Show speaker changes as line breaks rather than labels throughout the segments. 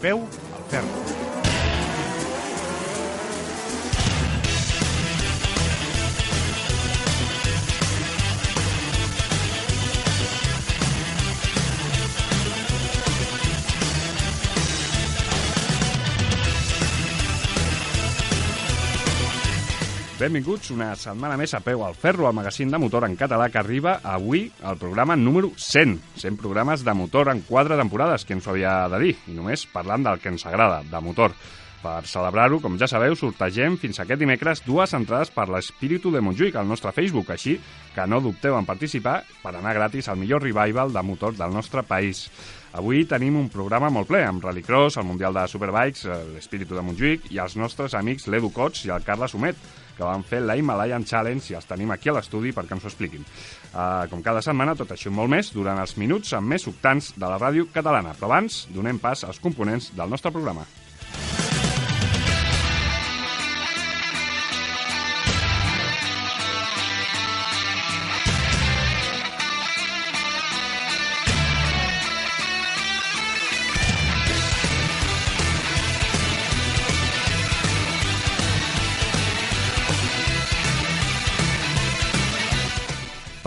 peu al ferro. Benvinguts una setmana més a peu al ferro, al magazín de motor en català que arriba avui al programa número 100. 100 programes de motor en quatre temporades, que ens ho havia de dir, i només parlant del que ens agrada, de motor. Per celebrar-ho, com ja sabeu, sortegem fins aquest dimecres dues entrades per l'Espíritu de Montjuïc al nostre Facebook, així que no dubteu en participar per anar gratis al millor revival de motor del nostre país. Avui tenim un programa molt ple, amb Rallycross, el Mundial de Superbikes, l'Espíritu de Montjuïc i els nostres amics l'Edu Cots i el Carles Humet, que van fer la Himalayan Challenge i els tenim aquí a l'estudi perquè ens ho expliquin. Uh, com cada setmana, tot això molt més, durant els minuts amb més octants de la ràdio catalana. Però abans, donem pas als components del nostre programa.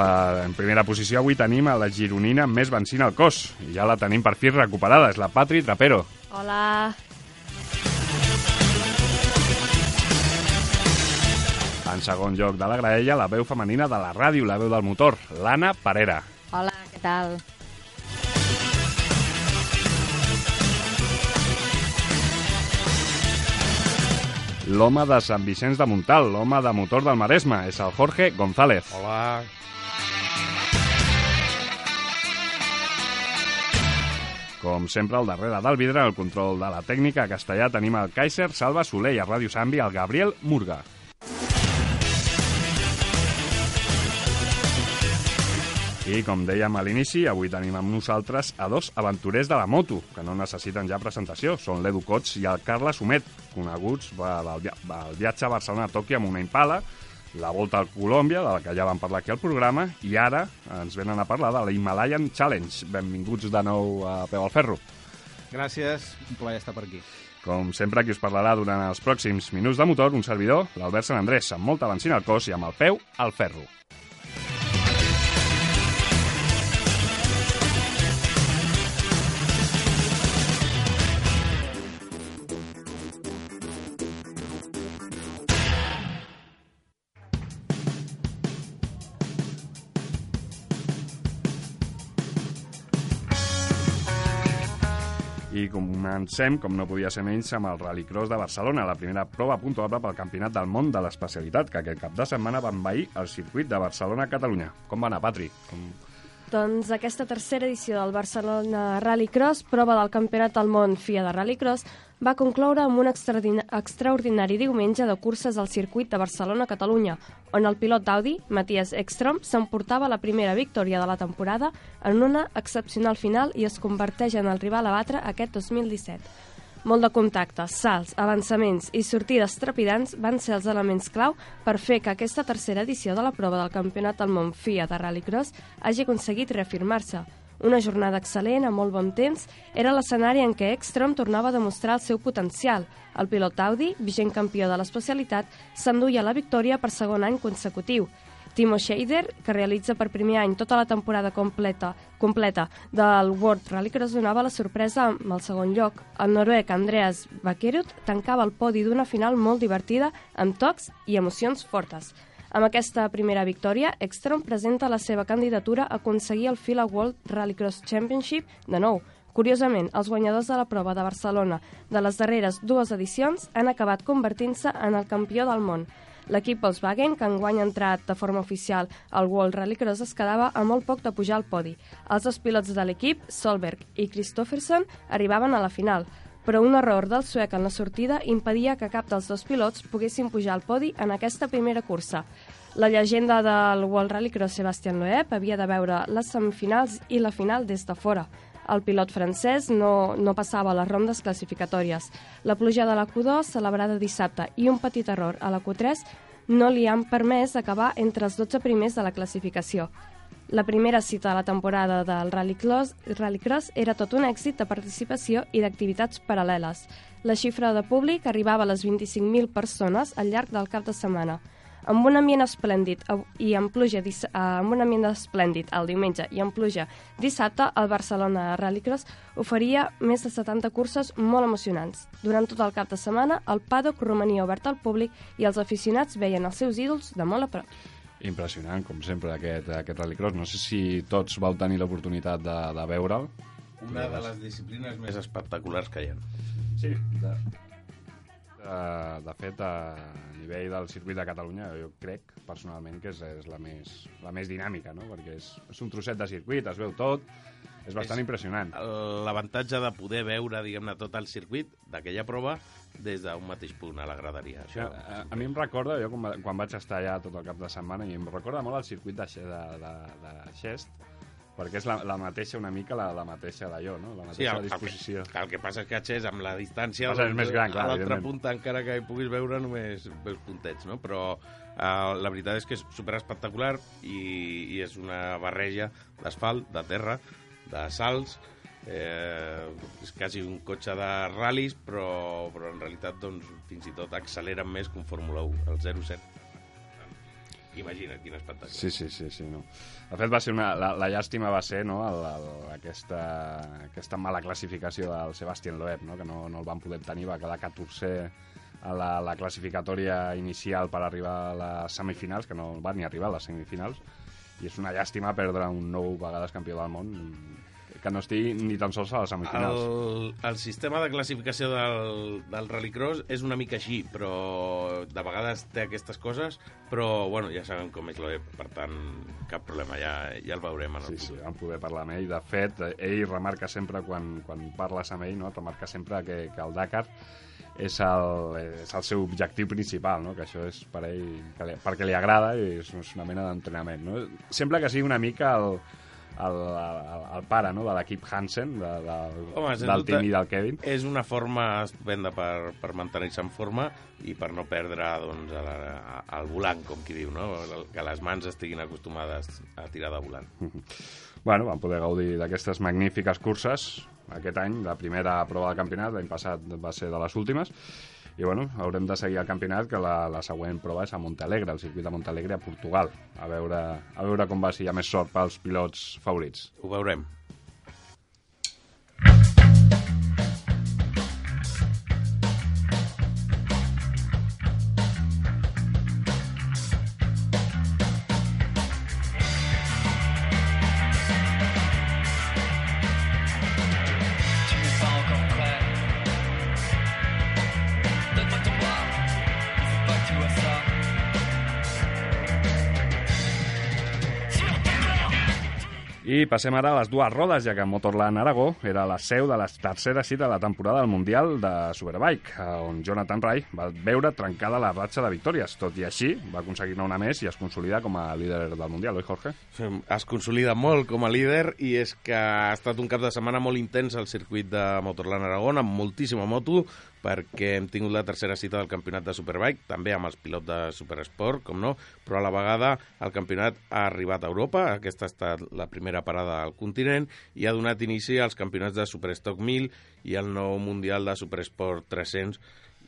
Per, en primera posició avui tenim a la gironina més benzina al cos. I ja la tenim per fi recuperada, és la Patri Trapero.
Hola.
En segon lloc de la graella, la veu femenina de la ràdio, la veu del motor, l'Anna Parera.
Hola, què tal?
L'home de Sant Vicenç de Montal, l'home de motor del Maresme, és el Jorge González.
Hola.
Com sempre, al darrere del vidre, el control de la tècnica castellà, tenim el Kaiser Salva Soler i a Ràdio Sambi el Gabriel Murga. I, com dèiem a l'inici, avui tenim amb nosaltres a dos aventurers de la moto, que no necessiten ja presentació. Són l'Edu Cots i el Carles Humet, coneguts del viatge a Barcelona a Tòquio amb una Impala, la Volta al Colòmbia, de la que ja vam parlar aquí al programa, i ara ens venen a parlar de la Himalayan Challenge. Benvinguts de nou a Peu al Ferro.
Gràcies, un plaer estar per aquí.
Com sempre, qui us parlarà durant els pròxims minuts de motor, un servidor, l'Albert Sant Andrés, amb molta benzina al cos i amb el peu al ferro. Comencem, com no podia ser menys, amb el Rallycross de Barcelona, la primera prova puntuable pel Campionat del Món de l'Especialitat, que aquest cap de setmana va envair el circuit de Barcelona-Catalunya. Com va anar, Patri? Com...
Doncs aquesta tercera edició del Barcelona Rallycross, prova del Campionat del Món FIA de Rallycross, va concloure amb un extraordinari diumenge de curses al circuit de Barcelona-Catalunya, on el pilot d'Audi, Matías Ekstrom, s'emportava la primera victòria de la temporada en una excepcional final i es converteix en el rival a batre aquest 2017. Molt de contactes, salts, avançaments i sortides trepidants van ser els elements clau per fer que aquesta tercera edició de la prova del Campionat del Món FIA de Rallycross hagi aconseguit reafirmar-se. Una jornada excel·lent, a molt bon temps, era l'escenari en què Ekstrom tornava a demostrar el seu potencial. El pilot Audi, vigent campió de l'especialitat, s'enduia la victòria per segon any consecutiu. Timo Scheider, que realitza per primer any tota la temporada completa, completa del World Rallycross, donava la sorpresa amb el segon lloc. El noruec Andreas Bakerud tancava el podi d'una final molt divertida, amb tocs i emocions fortes. Amb aquesta primera victòria, Ekstrom presenta la seva candidatura a aconseguir el FILA World Rallycross Championship de nou. Curiosament, els guanyadors de la prova de Barcelona de les darreres dues edicions han acabat convertint-se en el campió del món. L'equip Volkswagen, que enguany ha entrat de forma oficial al World Rallycross, es quedava a molt poc de pujar al podi. Els dos pilots de l'equip, Solberg i Christofferson, arribaven a la final, però un error del suec en la sortida impedia que cap dels dos pilots poguessin pujar al podi en aquesta primera cursa. La llegenda del World Rallycross Sebastian Loeb havia de veure les semifinals i la final des de fora. El pilot francès no, no passava les rondes classificatòries. La pluja de la Q2, celebrada dissabte, i un petit error a la Q3 no li han permès acabar entre els 12 primers de la classificació. La primera cita de la temporada del Rallycross, Rallycross era tot un èxit de participació i d'activitats paral·leles. La xifra de públic arribava a les 25.000 persones al llarg del cap de setmana. Amb un ambient esplèndid i amb pluja eh, amb un ambient esplèndid el diumenge i amb pluja dissabte, el Barcelona Rallycross oferia més de 70 curses molt emocionants. Durant tot el cap de setmana, el paddock romania obert al públic i els aficionats veien els seus ídols de molt a prop.
Impressionant, com sempre, aquest, aquest rallycross. No sé si tots vau tenir l'oportunitat de, de veure'l.
Una de les disciplines més espectaculars que hi ha.
Sí, de, de, de fet, a nivell del circuit de Catalunya, jo crec, personalment, que és, és la, més, la més dinàmica, no? Perquè és, és un trosset de circuit, es veu tot, és bastant
És-
impressionant.
L'avantatge de poder veure, diguem-ne, tot el circuit d'aquella prova des d'un mateix punt a la graderia.
Això, a, a mi em recorda, jo quan, quan vaig estar allà tot el cap de setmana, i em recorda molt el circuit de, de, de, de Xest, perquè és la, la mateixa, una mica la, la mateixa d'allò, no? La
Sí,
mateixa
el, el,
disposició.
que, el que passa és que a Xés, amb la distància...
Passa, és més gran, clar,
A l'altra punta, encara que hi puguis veure, només veus puntets, no? Però eh, la veritat és que és super espectacular i, i és una barreja d'asfalt, de terra, de salts, eh, és quasi un cotxe de ral·lis, però, però en realitat doncs, fins i tot acceleren més que un Fórmula 1, el 0-7. Imagina't quin espectacle.
Sí, sí, sí, sí, no. De fet, va ser una, la, la llàstima va ser no, el, el, aquesta, aquesta mala classificació del Sebastián Loeb, no, que no, no el van poder tenir, va quedar 14 a la, la classificatòria inicial per arribar a les semifinals, que no va ni arribar a les semifinals, i és una llàstima perdre un nou vegades campió del món que no estigui ni tan sols a les semifinals.
El, el sistema de classificació del, del Rallycross és una mica així, però de vegades té aquestes coses, però bueno, ja sabem com és l'OEP, per tant, cap problema, ja, ja el veurem en el
Sí, sí,
futur.
vam poder parlar amb ell. De fet, ell remarca sempre, quan, quan parles amb ell, no? remarca sempre que, que el Dakar és el, és el seu objectiu principal, no? que això és per ell, que li, perquè li agrada i és, és una mena d'entrenament. No? Sembla que sigui una mica el, el, el, el pare no? de l'equip Hansen, de, de,
Home,
del Tim i del Kevin.
És una forma estupenda per, per mantenir-se en forma i per no perdre doncs, a, al volant, com qui diu, no? que les mans estiguin acostumades a tirar de volant.
Bueno, vam poder gaudir d'aquestes magnífiques curses aquest any, la primera prova del campionat, l'any passat va ser de les últimes, i bueno, haurem de seguir el campionat, que la, la següent prova és a Montalegre, al circuit de Montalegre, a Portugal, a veure, a veure com va, si hi ha més sort pels pilots favorits.
Ho veurem.
I passem ara a les dues rodes, ja que Motorland Aragó era la seu de la tercera cita de la temporada del Mundial de Superbike, eh, on Jonathan Ray va veure trencada la ratxa de victòries. Tot i així, va aconseguir-ne una més i es consolida com a líder del Mundial, oi, Jorge?
es consolida molt com a líder i és que ha estat un cap de setmana molt intens al circuit de Motorland Aragón amb moltíssima moto perquè hem tingut la tercera cita del campionat de Superbike, també amb els pilots de Supersport, com no, però a la vegada el campionat ha arribat a Europa, aquesta ha estat la primera parada al continent i ha donat inici als campionats de Superstock 1000 i el nou Mundial de Supersport 300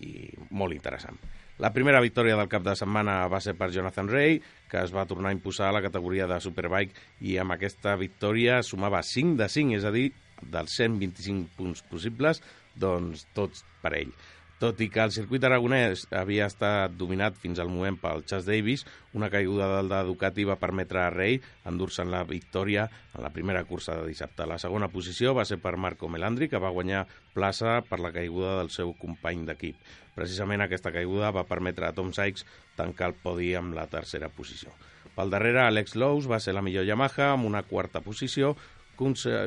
i molt interessant. La primera victòria del cap de setmana va ser per Jonathan Ray, que es va tornar a imposar a la categoria de Superbike i amb aquesta victòria sumava 5 de 5, és a dir, dels 125 punts possibles, doncs tots per ell. Tot i que el circuit aragonès havia estat dominat fins al moment pel Chas Davis, una caiguda del de Ducati va permetre a Rey endur-se'n la victòria en la primera cursa de dissabte. La segona posició va ser per Marco Melandri, que va guanyar plaça per la caiguda del seu company d'equip. Precisament aquesta caiguda va permetre a Tom Sykes tancar el podi amb la tercera posició. Pel darrere, Alex Lowe's va ser la millor Yamaha amb una quarta posició,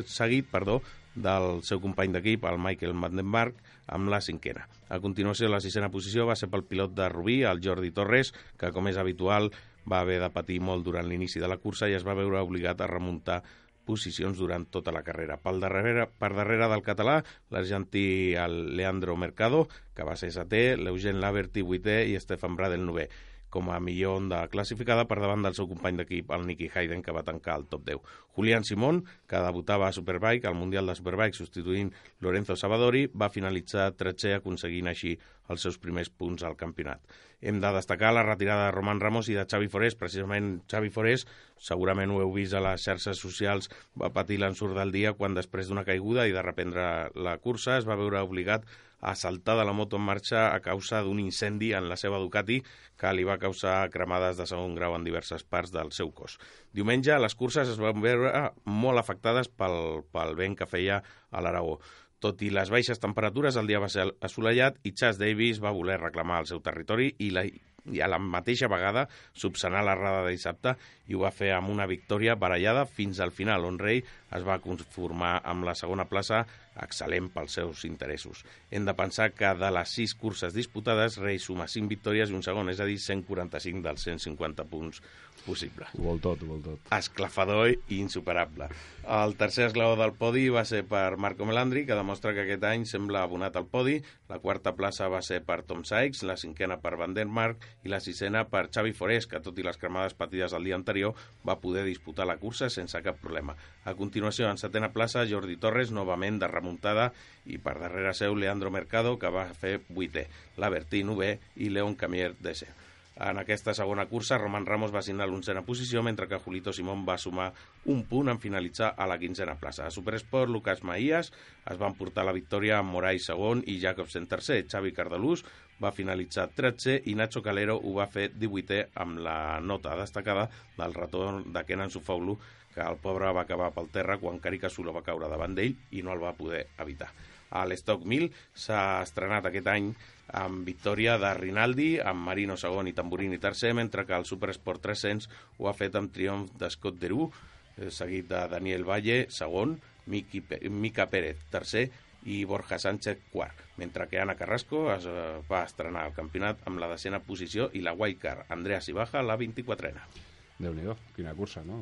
seguit perdó, del seu company d'equip, el Michael Vandenberg, amb la cinquena. A continuació, la sisena posició va ser pel pilot de Rubí, el Jordi Torres, que, com és habitual, va haver de patir molt durant l'inici de la cursa i es va veure obligat a remuntar posicions durant tota la carrera. Pel darrere, per darrere del català, l'argentí Leandro Mercado, que va ser setè, l'Eugen Laverty vuitè i Stefan Bradel novè. Com a millor onda classificada per davant del seu company d'equip, el Nicky Hayden, que va tancar el top 10. Julián Simón, que debutava a Superbike, al Mundial de Superbike, substituint Lorenzo Savadori, va finalitzar 13 aconseguint així els seus primers punts al campionat. Hem de destacar la retirada de Roman Ramos i de Xavi Forés. Precisament Xavi Forés, segurament ho heu vist a les xarxes socials, va patir l'ensurt del dia quan després d'una caiguda i de reprendre la cursa es va veure obligat a saltar de la moto en marxa a causa d'un incendi en la seva Ducati que li va causar cremades de segon grau en diverses parts del seu cos. Diumenge les curses es van veure molt afectades pel, pel vent que feia a l'Aragó. Tot i les baixes temperatures, el dia va ser assolellat i Chas Davis va voler reclamar el seu territori i, la, i a la mateixa vegada subsanar la rada de dissabte i ho va fer amb una victòria barallada fins al final, on Rey es va conformar amb la segona plaça excel·lent pels seus interessos. Hem de pensar que de les sis curses disputades, Rey suma 5 victòries i un segon, és a dir, 145 dels 150 punts possible.
Ho vol tot, ho vol tot.
Esclafador i insuperable. El tercer esglaó del podi va ser per Marco Melandri, que demostra que aquest any sembla abonat al podi. La quarta plaça va ser per Tom Sykes, la cinquena per Van der Mark i la sisena per Xavi Forés, que tot i les cremades patides el dia anterior va poder disputar la cursa sense cap problema. A continuació, en setena plaça, Jordi Torres, novament de remuntada, i per darrere seu Leandro Mercado, que va fer vuitè, la Bertí Nové i Leon Camier décim. En aquesta segona cursa, Roman Ramos va signar l'onzena posició, mentre que Julito Simón va sumar un punt en finalitzar a la quinzena plaça. A Supersport, Lucas Maías es van portar la victòria amb Morai segon i Jacobsen tercer. Xavi Cardalús va finalitzar 13 i Nacho Calero ho va fer 18è amb la nota destacada del retorn de Kenan Sufaulu, que el pobre va acabar pel terra quan Carica Sula va caure davant d'ell i no el va poder evitar. A l'Stock 1000 s'ha estrenat aquest any amb victòria de Rinaldi, amb Marino segon i Tamburini tercer, mentre que el Supersport 300 ho ha fet amb triomf de Scott Derú, eh, seguit de Daniel Valle, segon, Mica Pérez, tercer, i Borja Sánchez, quart, mentre que Ana Carrasco es eh, va estrenar el campionat amb la decena posició i la wildcard, Andrea Sibaja, la 24ena.
Déu-n'hi-do, quina cursa, no?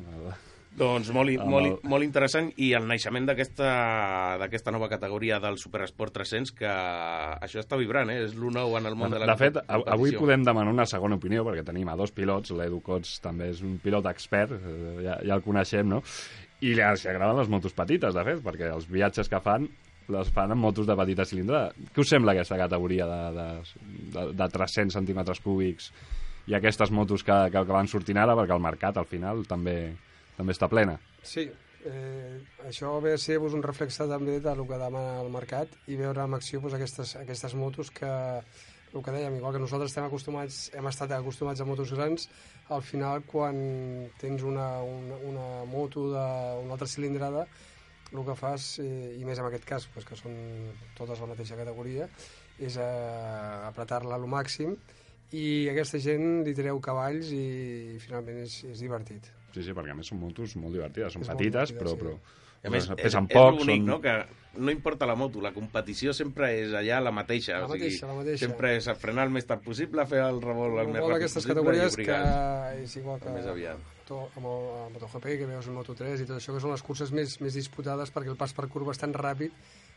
Doncs molt,
Amb
molt,
el-
molt interessant i el naixement d'aquesta nova categoria del Superesport 300 que això està vibrant, eh? és l'1 nou en el món de, la
de fet, avui podem demanar una segona opinió, perquè tenim a dos pilots, l'Edu Cots també és un pilot expert, eh, ja, ja el coneixem, no? I li agraden les motos petites, de fet, perquè els viatges que fan les fan amb motos de petita cilindrada. Què us sembla aquesta categoria de, de, de, de 300 centímetres cúbics i aquestes motos que, que, que van sortint ara, perquè el mercat al final també, també està plena.
Sí, eh, això ve a ser doncs, un reflexe també del que demana el mercat i veure en acció doncs, aquestes, aquestes motos que, el que dèiem, igual que nosaltres estem acostumats, hem estat acostumats a motos grans, al final quan tens una, una, una moto d'una altra cilindrada, el que fas, eh, i més en aquest cas, doncs, que són totes la mateixa categoria, és eh, apretar-la al màxim i aquesta gent li treu cavalls i finalment és, és divertit.
Sí, sí, perquè a més són motos molt divertides, són
És
petites,
divertida,
però,
sí.
però,
A més,
però
és,
pesen
és
poc.
l'únic,
són...
no?, que no importa la moto, la competició sempre és allà la mateixa.
La
o sigui,
mateixa, la mateixa.
Sempre és frenar el més tard possible, fer el revolt el
El
més ràpid possible
categories
i
que és igual que
més aviat.
to, amb el amb MotoGP, que veus el Moto3 i tot això, que són les curses més, més disputades perquè el pas per curva és tan ràpid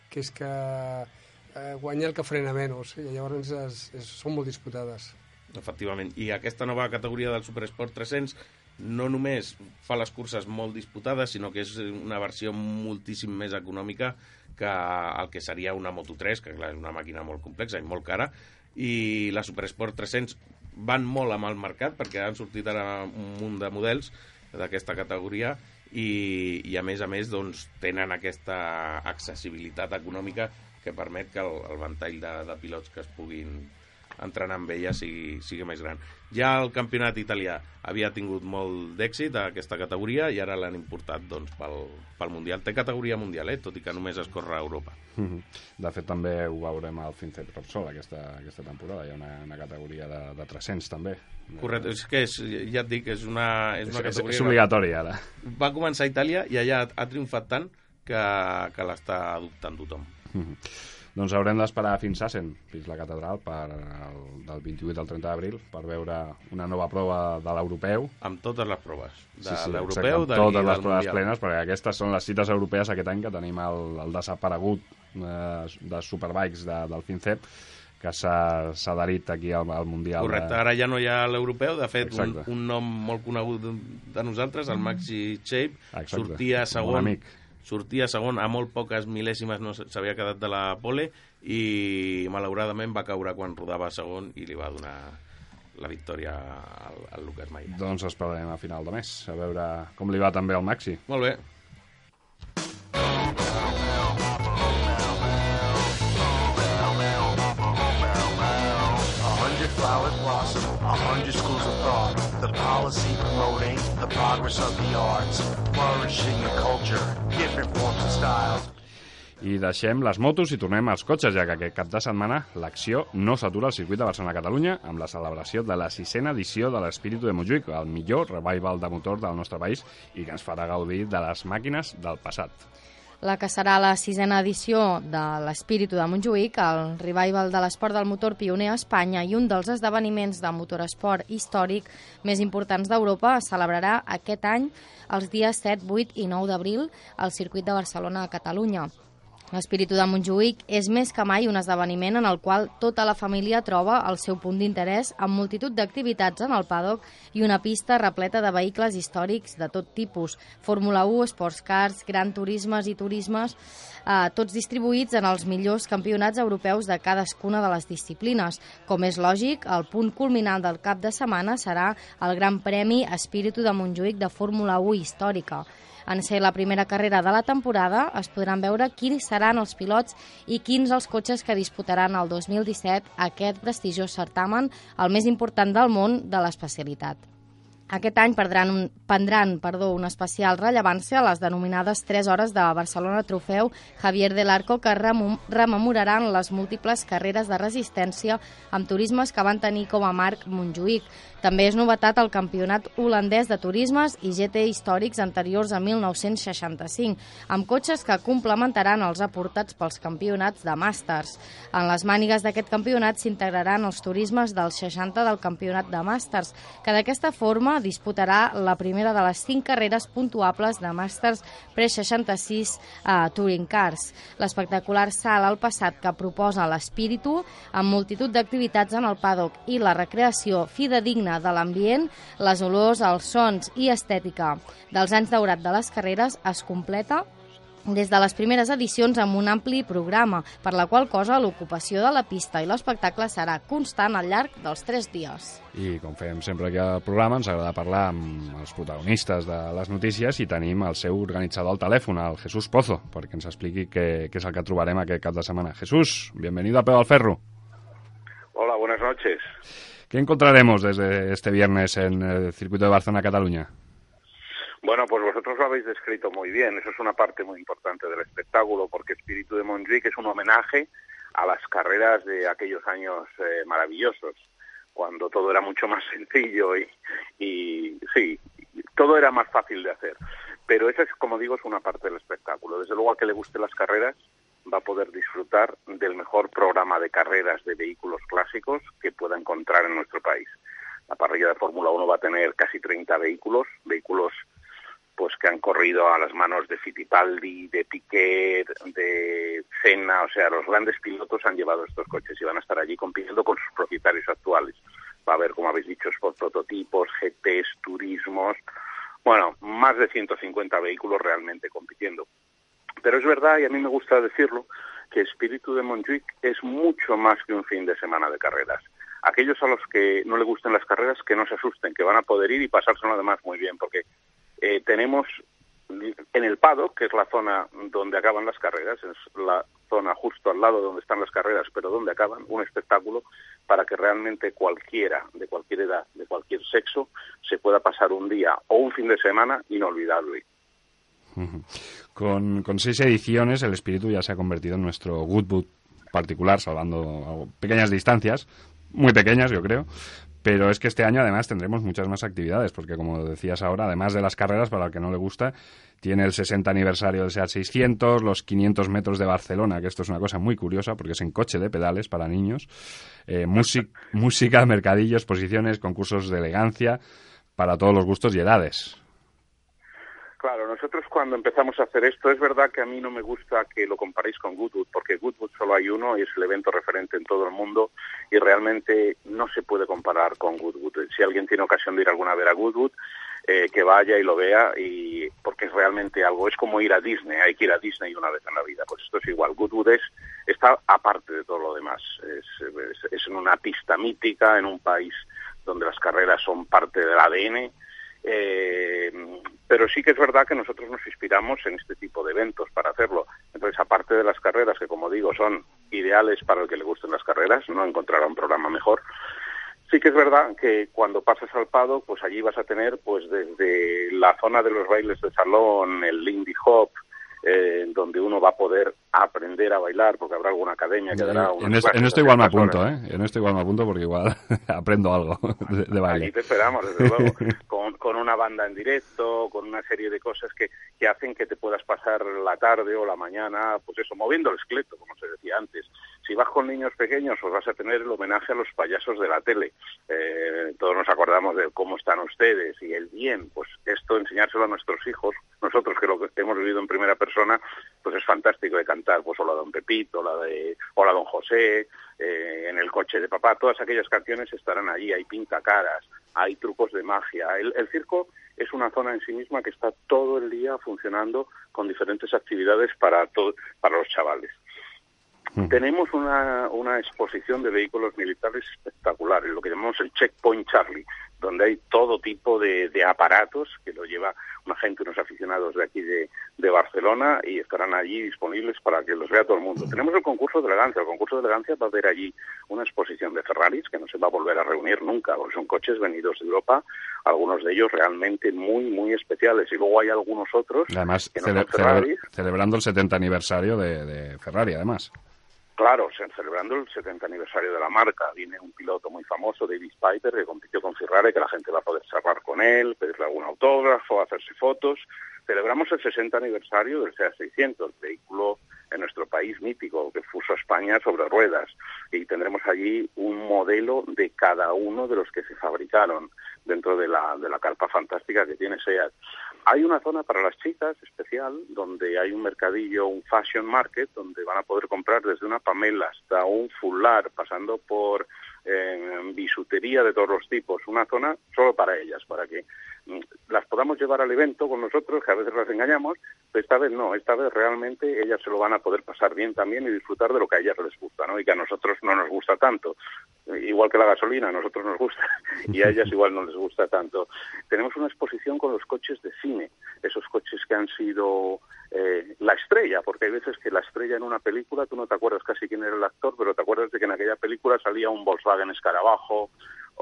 que és que eh, guanya el que frena menys i llavors és, és, són molt disputades.
Efectivament. I aquesta nova categoria del Supersport 300 no només fa les curses molt disputades, sinó que és una versió moltíssim més econòmica que el que seria una Moto3, que clar, és una màquina molt complexa i molt cara, i la Supersport 300 van molt amb el mercat perquè han sortit ara un munt de models d'aquesta categoria i, i a més a més doncs, tenen aquesta accessibilitat econòmica que permet que el, el ventall de, de pilots que es puguin entrenar amb ella sigui, sigui més gran. Ja el campionat italià havia tingut molt d'èxit a aquesta categoria i ara l'han importat doncs, pel, pel Mundial. Té categoria mundial, eh? tot i que només es corre a Europa.
Mhm. De fet, també ho veurem al FinCET Repsol aquesta, aquesta temporada. Hi ha una, una categoria de, de 300, també.
Correcte, és que és, ja et dic, és una, és
És,
una
és,
categoria
és obligatori, ara.
que va començar a Itàlia i allà ha triomfat tant que, que l'està adoptant tothom.
Mhm. Doncs haurem d'esperar fins a Assen, fins la catedral, per el, del 28 al 30 d'abril, per veure una nova prova de l'europeu.
Amb totes les proves. De
Sí, sí,
l'europeu,
exacte, amb
de,
totes les proves
Mundial.
plenes, perquè aquestes són les cites europees aquest any que tenim el, el desaparegut eh, de Superbikes de, del FinCEP, que s'ha adherit aquí al, al Mundial.
Correcte,
De...
ara ja no hi ha l'europeu, de fet, un,
Exacte.
un nom molt conegut de nosaltres, el Maxi Shape,
Exacte.
sortia segon. Sortia segon a molt poques mil·lèsimes, no s'havia quedat de la pole, i malauradament va caure quan rodava segon i li va donar la victòria al, al Lucas Maia.
Doncs esperarem a final de mes, a veure com li va també al Maxi.
Molt bé.
Blossom, a hundred schools of thought. The policy promoting the progress of the arts,
I deixem les motos i tornem als cotxes, ja que aquest cap de setmana l'acció no s'atura al circuit de Barcelona-Catalunya amb la celebració de la sisena edició de l'Espíritu de Montjuïc, el millor revival de motor del nostre país i que ens farà gaudir de les màquines del passat.
La que serà la sisena edició de l'Espíritu de Montjuïc, el revival de l'esport del motor pioner a Espanya i un dels esdeveniments de motoresport històric més importants d'Europa es celebrarà aquest any els dies 7, 8 i 9 d'abril al circuit de Barcelona a Catalunya. L'Espíritu de Montjuïc és més que mai un esdeveniment en el qual tota la família troba el seu punt d'interès amb multitud d'activitats en el paddock i una pista repleta de vehicles històrics de tot tipus, Fórmula 1, sports cars, gran turismes i turismes, eh, tots distribuïts en els millors campionats europeus de cadascuna de les disciplines. Com és lògic, el punt culminant del cap de setmana serà el Gran Premi Espíritu de Montjuïc de Fórmula 1 històrica. En ser la primera carrera de la temporada, es podran veure quins seran els pilots i quins els cotxes que disputaran el 2017 aquest prestigiós certamen, el més important del món de l'especialitat. Aquest any perdran un, prendran perdó, una especial rellevància a les denominades 3 hores de Barcelona Trofeu Javier del Arco que remem- rememoraran les múltiples carreres de resistència amb turismes que van tenir com a marc Montjuïc. També és novetat el campionat holandès de turismes i GT històrics anteriors a 1965, amb cotxes que complementaran els aportats pels campionats de Masters. En les mànigues d'aquest campionat s'integraran els turismes dels 60 del campionat de Masters, que d'aquesta forma disputarà la primera de les cinc carreres puntuables de Masters Pre-66 a Touring Cars. L'espectacular salt al passat que proposa l'Espíritu, amb multitud d'activitats en el paddock i la recreació fidedigna de l'ambient, les olors, els sons i estètica dels anys daurat de les carreres es completa des de les primeres edicions amb un ampli programa, per la qual cosa l'ocupació de la pista i l'espectacle serà constant al llarg dels tres dies.
I com fem sempre aquí al programa, ens agrada parlar amb els protagonistes de les notícies i tenim el seu organitzador al telèfon, el Jesús Pozo, perquè ens expliqui què, què és el que trobarem aquest cap de setmana. Jesús, bienvenido a Peu al Ferro.
Hola, buenas noches.
¿Qué encontraremos desde este viernes en el circuito de Barcelona-Cataluña?
Bueno, pues vosotros lo habéis descrito muy bien. Eso es una parte muy importante del espectáculo, porque Espíritu de Montjuïc es un homenaje a las carreras de aquellos años eh, maravillosos, cuando todo era mucho más sencillo y, y sí, todo era más fácil de hacer. Pero esa es, como digo, es una parte del espectáculo. Desde luego, a que le gusten las carreras va a poder disfrutar del mejor programa de carreras de vehículos clásicos que pueda encontrar en nuestro país. La parrilla de Fórmula 1 va a tener casi 30 vehículos, vehículos pues que han corrido a las manos de Fittipaldi, de Piquet, de Senna, o sea, los grandes pilotos han llevado estos coches y van a estar allí compitiendo con sus propietarios actuales. Va a haber, como habéis dicho, prototipos, GTs, turismos, bueno, más de 150 vehículos realmente compitiendo. Pero es verdad, y a mí me gusta decirlo, que Espíritu de Montjuïc es mucho más que un fin de semana de carreras. Aquellos a los que no le gusten las carreras, que no se asusten, que van a poder ir y pasárselo además muy bien, porque eh, tenemos en el Pado, que es la zona donde acaban las carreras, es la zona justo al lado donde están las carreras, pero donde acaban, un espectáculo para que realmente cualquiera, de cualquier edad, de cualquier sexo, se pueda pasar un día o un fin de semana inolvidable.
Con, con seis ediciones, el espíritu ya se ha convertido en nuestro Goodwood particular, salvando pequeñas distancias, muy pequeñas yo creo, pero es que este año además tendremos muchas más actividades, porque como decías ahora, además de las carreras, para el que no le gusta, tiene el 60 aniversario del SEAT 600, los 500 metros de Barcelona, que esto es una cosa muy curiosa, porque es en coche de pedales para niños, eh, música, mercadillos, exposiciones, concursos de elegancia, para todos los gustos y edades.
Claro, nosotros cuando empezamos a hacer esto, es verdad que a mí no me gusta que lo comparéis con Goodwood, porque Goodwood solo hay uno y es el evento referente en todo el mundo y realmente no se puede comparar con Goodwood. Si alguien tiene ocasión de ir alguna vez a Goodwood, eh, que vaya y lo vea, y porque es realmente algo, es como ir a Disney, hay que ir a Disney una vez en la vida, pues esto es igual. Goodwood es, está aparte de todo lo demás, es, es, es en una pista mítica, en un país donde las carreras son parte del ADN, eh, pero sí que es verdad que nosotros nos inspiramos en este tipo de eventos para hacerlo. Entonces, aparte de las carreras, que como digo son ideales para el que le gusten las carreras, no encontrará un programa mejor. Sí que es verdad que cuando pasas al Pado, pues allí vas a tener, pues desde la zona de los bailes de salón, el Lindy Hop, eh, donde uno va a poder aprender a bailar, porque habrá alguna academia que dará
En, es, en esto igual me apunto, ¿eh? En esto igual me apunto porque igual aprendo algo de, de baile.
Te esperamos, desde luego, con, con, una banda en directo, con una serie de cosas que, que hacen que te puedas pasar la tarde o la mañana, pues eso, moviendo el esqueleto, como se decía antes. Si vas con niños pequeños, pues vas a tener el homenaje a los payasos de la tele. Eh, todos nos acordamos de cómo están ustedes y el bien, pues esto enseñárselo a nuestros hijos, nosotros que lo que hemos vivido en primera persona, pues es fantástico de cantar, pues hola Don Pepito, la de hola Don José, eh, en el coche de papá, todas aquellas canciones estarán allí, hay pintacaras, hay trucos de magia. El, el circo es una zona en sí misma que está todo el día funcionando con diferentes actividades para, todo, para los chavales. Tenemos una, una exposición de vehículos militares espectaculares, lo que llamamos el Checkpoint Charlie, donde hay todo tipo de, de aparatos que lo lleva una gente, unos aficionados de aquí de, de, Barcelona y estarán allí disponibles para que los vea todo el mundo. Tenemos el concurso de elegancia. El concurso de elegancia va a haber allí una exposición de Ferraris que no se va a volver a reunir nunca, porque son coches venidos de Europa, algunos de ellos realmente muy, muy especiales. Y luego hay algunos otros
además,
que no
cele
son Ferraris.
celebrando el 70 aniversario de, de Ferrari, además.
Claro, celebrando el 70 aniversario de la marca. Viene un piloto muy famoso, David Piper, que compitió con Ferrari, que la gente va a poder charlar con él, pedirle algún autógrafo, hacerse fotos. Celebramos el 60 aniversario del SEA 600, vehículo en nuestro país mítico que puso a España sobre ruedas. Y tendremos allí un modelo de cada uno de los que se fabricaron dentro de la, de la carpa fantástica que tiene SEAT. Hay una zona para las chicas especial donde hay un mercadillo, un fashion market, donde van a poder comprar desde una pamela hasta un fular, pasando por eh, bisutería de todos los tipos. Una zona solo para ellas, para que las podamos llevar al evento con nosotros, que a veces las engañamos, pero esta vez no, esta vez realmente ellas se lo van a poder pasar bien también y disfrutar de lo que a ellas les gusta, ¿no? Y que a nosotros no nos gusta tanto. Igual que la gasolina, a nosotros nos gusta y a ellas igual no les gusta tanto. Tenemos una exposición con los coches de cine, esos coches que han sido eh, la estrella, porque hay veces que la estrella en una película, tú no te acuerdas casi quién era el actor, pero te acuerdas de que en aquella película salía un Volkswagen Escarabajo,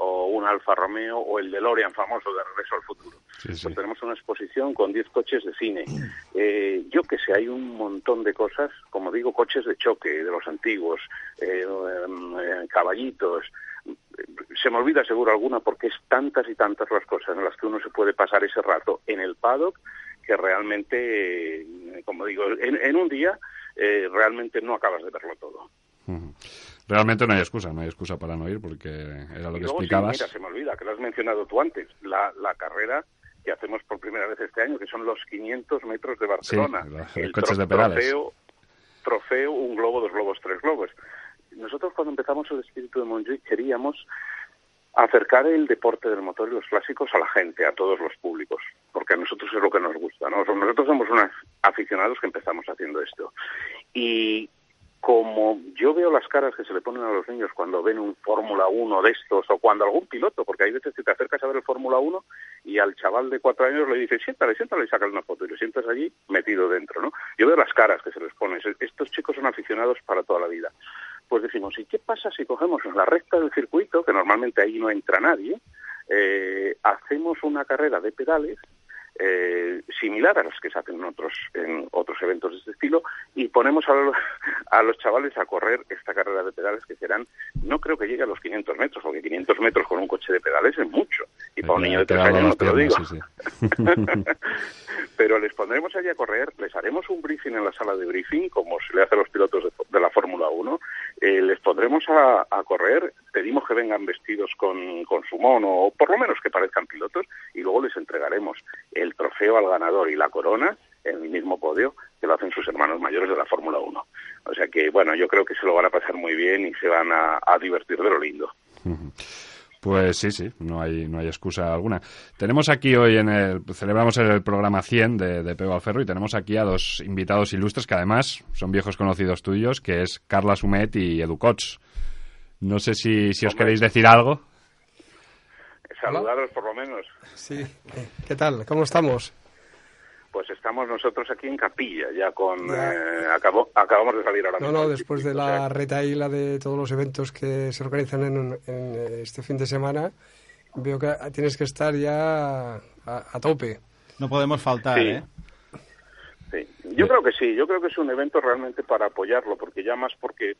o un Alfa Romeo o el DeLorean famoso de Regreso al Futuro.
Sí, sí.
Pues tenemos una exposición con 10 coches de cine. Eh, yo que sé, hay un montón de cosas, como digo, coches de choque de los antiguos, eh, eh, caballitos. Se me olvida seguro alguna porque es tantas y tantas las cosas en las que uno se puede pasar ese rato en el paddock que realmente, como digo, en, en un día realmente no acabas de verlo todo.
Uh -huh realmente no hay excusa, no hay excusa para no ir porque era lo
y
que
luego,
explicabas.
Sí, mira, se me olvida, que lo has mencionado tú antes, la, la carrera que hacemos por primera vez este año, que son los 500 metros de Barcelona.
Sí, los,
el
coches de pedales.
Trofeo, trofeo, un globo, dos globos, tres globos. Nosotros cuando empezamos el espíritu de Montjuic queríamos acercar el deporte del motor y los clásicos a la gente, a todos los públicos, porque a nosotros es lo que nos gusta, ¿no? Nosotros somos unos aficionados que empezamos haciendo esto. Y como yo veo las caras que se le ponen a los niños cuando ven un Fórmula 1 de estos o cuando algún piloto, porque hay veces que te acercas a ver el Fórmula 1 y al chaval de cuatro años le dices, siéntale, siéntale y sacas una foto y lo sientas allí metido dentro, ¿no? Yo veo las caras que se les ponen. Estos chicos son aficionados para toda la vida. Pues decimos, ¿y qué pasa si cogemos en la recta del circuito, que normalmente ahí no entra nadie, eh, hacemos una carrera de pedales eh, similar a las que se hacen en otros, en otros eventos de este estilo y ponemos a los, a los chavales a correr esta carrera de pedales que serán, no creo que llegue a los 500 metros, porque 500 metros con un coche de pedales es mucho. Y para un niño de tres años no te lo digo.
Sí, sí.
Pero les pondremos allí a correr, les haremos un briefing en la sala de briefing, como se le hace a los pilotos de, de la Fórmula 1, eh, les pondremos a, correr, pedimos que vengan vestidos con, su mono, o por lo menos que parezcan pilotos, y luego les entregaremos el trofeo al ganador y la corona en el mismo podio que lo hacen sus hermanos mayores de la Fórmula 1. O sea que, bueno, yo creo que se lo van a pasar muy bien y se van a divertir de lo lindo.
Pues sí, sí, no hay, no hay excusa alguna. Tenemos aquí hoy en el, celebramos el programa 100 de, de Pego al Ferro y tenemos aquí a dos invitados ilustres que además son viejos conocidos tuyos, que es Carla Sumet y Edu Cots. No sé si, si os queréis decir algo.
Saludaros por lo menos.
Sí. ¿Qué tal? ¿Cómo estamos?
Pues estamos nosotros aquí en Capilla, ya con...
Ya.
eh, acabo- acabamos de salir ahora
No,
mismo.
no, después de
circuito, o sea,
la retaíla de todos los eventos que se organizan en, un- en, eh, este fin de semana, veo que tienes que estar ya a, a tope.
No podemos faltar,
Sí.
¿eh?
Sí, yo creo que sí, yo creo que es un evento realmente para apoyarlo, porque ya más porque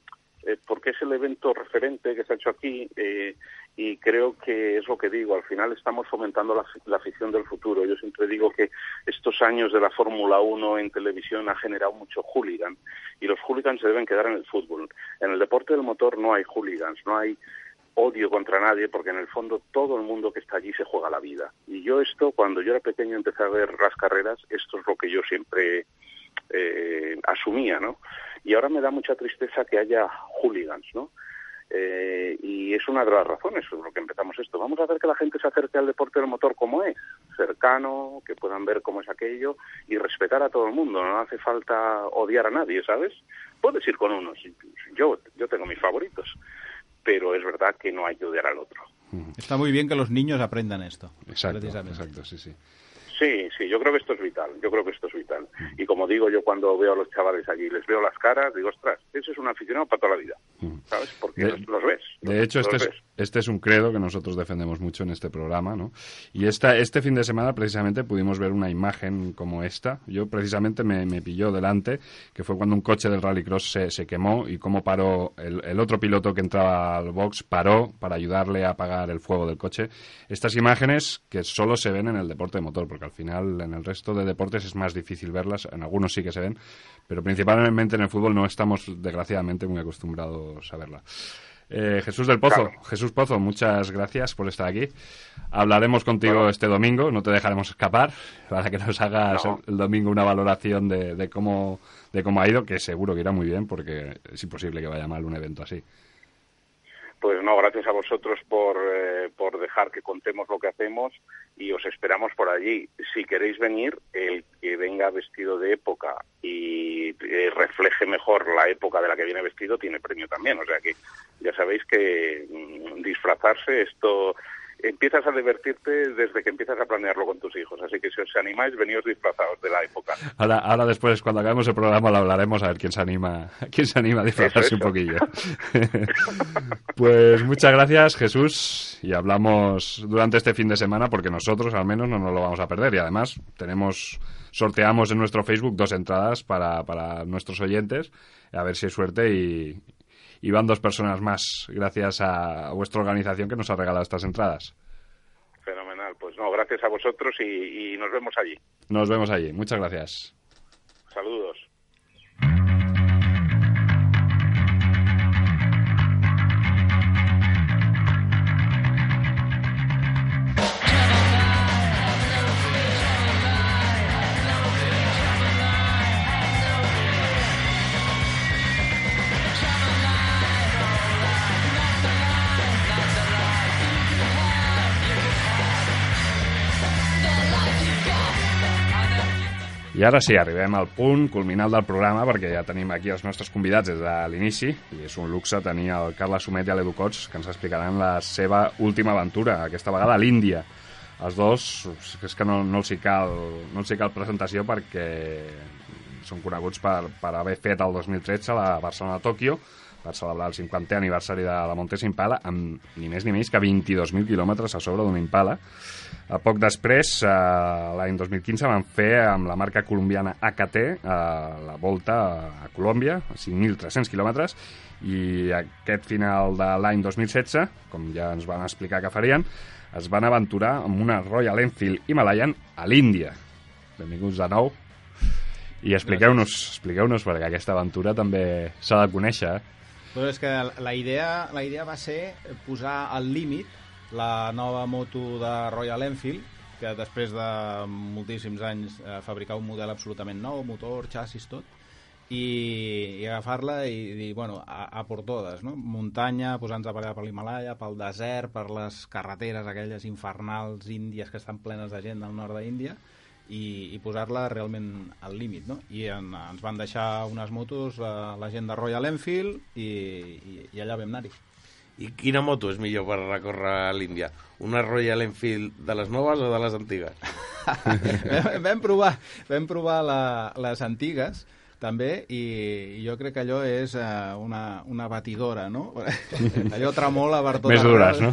eh, porque es el evento referente que se ha hecho aquí eh, y creo que es lo que digo, al final estamos fomentando la, la afición del futuro. Yo siempre digo que estos años de la Fórmula 1 en televisión ha generado mucho hooligan y los hooligans se deben quedar en el fútbol. En el deporte del motor no hay hooligans, no hay odio contra nadie porque en el fondo todo el mundo que está allí se juega la vida. Y yo esto, cuando yo era pequeño empecé a ver las carreras, esto es lo que yo siempre eh, asumía, ¿no? Y ahora me da mucha tristeza que haya hooligans, ¿no? Eh, y es una de las razones por lo que empezamos esto. Vamos a hacer que la gente se acerque al deporte del motor como es, cercano, que puedan ver cómo es aquello y respetar a todo el mundo. No hace falta odiar a nadie, ¿sabes? Puedes ir con unos. Yo, yo tengo mis favoritos, pero es verdad que no hay que odiar al otro.
Está muy bien que los niños aprendan esto.
Exacto,
precisamente.
exacto, sí, sí.
Sí, sí, yo creo que esto es vital, yo creo que esto es vital. Y como digo yo cuando veo a los chavales allí, les veo las caras, digo, ostras, ese es un aficionado para toda la vida, ¿sabes? Porque
De-
los, los ves.
De hecho, este es, este es un credo que nosotros defendemos mucho en este programa, ¿no? Y esta, este fin de semana, precisamente, pudimos ver una imagen como esta. Yo, precisamente, me, me pilló delante, que fue cuando un coche del Rallycross se, se quemó y cómo paró el, el otro piloto que entraba al box, paró para ayudarle a apagar el fuego del coche. Estas imágenes que solo se ven en el deporte de motor, porque al final en el resto de deportes es más difícil verlas, en algunos sí que se ven, pero principalmente en el fútbol no estamos, desgraciadamente, muy acostumbrados a verla. Eh, Jesús del Pozo,
Claro.
Jesús Pozo, muchas gracias por estar aquí. Hablaremos contigo este domingo, no te dejaremos escapar, para que nos hagas
No.
el, el domingo una valoración de, de cómo de cómo ha ido, que seguro que irá muy bien, porque es imposible que vaya mal un evento así.
Pues no, gracias a vosotros por, eh, por dejar que contemos lo que hacemos y os esperamos por allí. Si queréis venir, el que venga vestido de época y eh, refleje mejor la época de la que viene vestido tiene premio también. O sea que ya sabéis que mm, disfrazarse, esto empiezas a divertirte desde que empiezas a planearlo con tus hijos. Así que si os animáis, veníos disfrazados de la época.
Ahora, ahora después, cuando acabemos el programa, lo hablaremos a ver quién se anima, quién se anima a disfrazarse
Eso,
un poquillo. pues muchas gracias, Jesús, y hablamos durante este fin de semana, porque nosotros al menos no nos lo vamos a perder. Y además tenemos, sorteamos en nuestro Facebook dos entradas para, para nuestros oyentes, a ver si hay suerte y, y van dos personas más, gracias a vuestra organización que nos ha regalado estas entradas.
Fenomenal. Pues no, gracias a vosotros y, y nos vemos allí.
Nos vemos allí. Muchas gracias.
Saludos.
I ara sí, arribem al punt culminal del programa perquè ja tenim aquí els nostres convidats des de l'inici i és un luxe tenir el Carles Sumet i l'Edu Cots que ens explicaran la seva última aventura, aquesta vegada a l'Índia. Els dos, és que no, no, els hi cal, no els hi cal presentació perquè són coneguts per, per haver fet el 2013 la Barcelona-Tòquio per celebrar el 50è aniversari de la Montesa Impala amb ni més ni menys que 22.000 quilòmetres a sobre d'un Impala. A poc després, eh, l'any 2015, van fer amb la marca colombiana AKT eh, la volta a Colòmbia, a 5.300 quilòmetres, i aquest final de l'any 2016, com ja ens van explicar que farien, es van aventurar amb una Royal Enfield Himalayan a l'Índia. Benvinguts de nou. I expliqueu-nos, expliqueu-nos perquè aquesta aventura també s'ha de conèixer. eh?
Però és que la idea, la idea va ser posar al límit la nova moto de Royal Enfield, que després de moltíssims anys eh, fabricar un model absolutament nou, motor, xassis, tot, i, i agafar-la i dir, bueno, a, a por totes, no? Muntanya, posar-nos a pagar per l'Himalaya, pel desert, per les carreteres aquelles infernals índies que estan plenes de gent del nord d'Índia, i, i posar-la realment al límit, no? I en, ens van deixar unes motos la, la gent de Royal Enfield i, i, i allà vam anar-hi.
I quina moto és millor per recórrer l'Índia? Una Royal Enfield de les noves o de les antigues?
vam, vam provar, vam provar la, les antigues, també, i, jo crec que allò és uh, una, una batidora, no? allò tremola per tot
Més dures, no?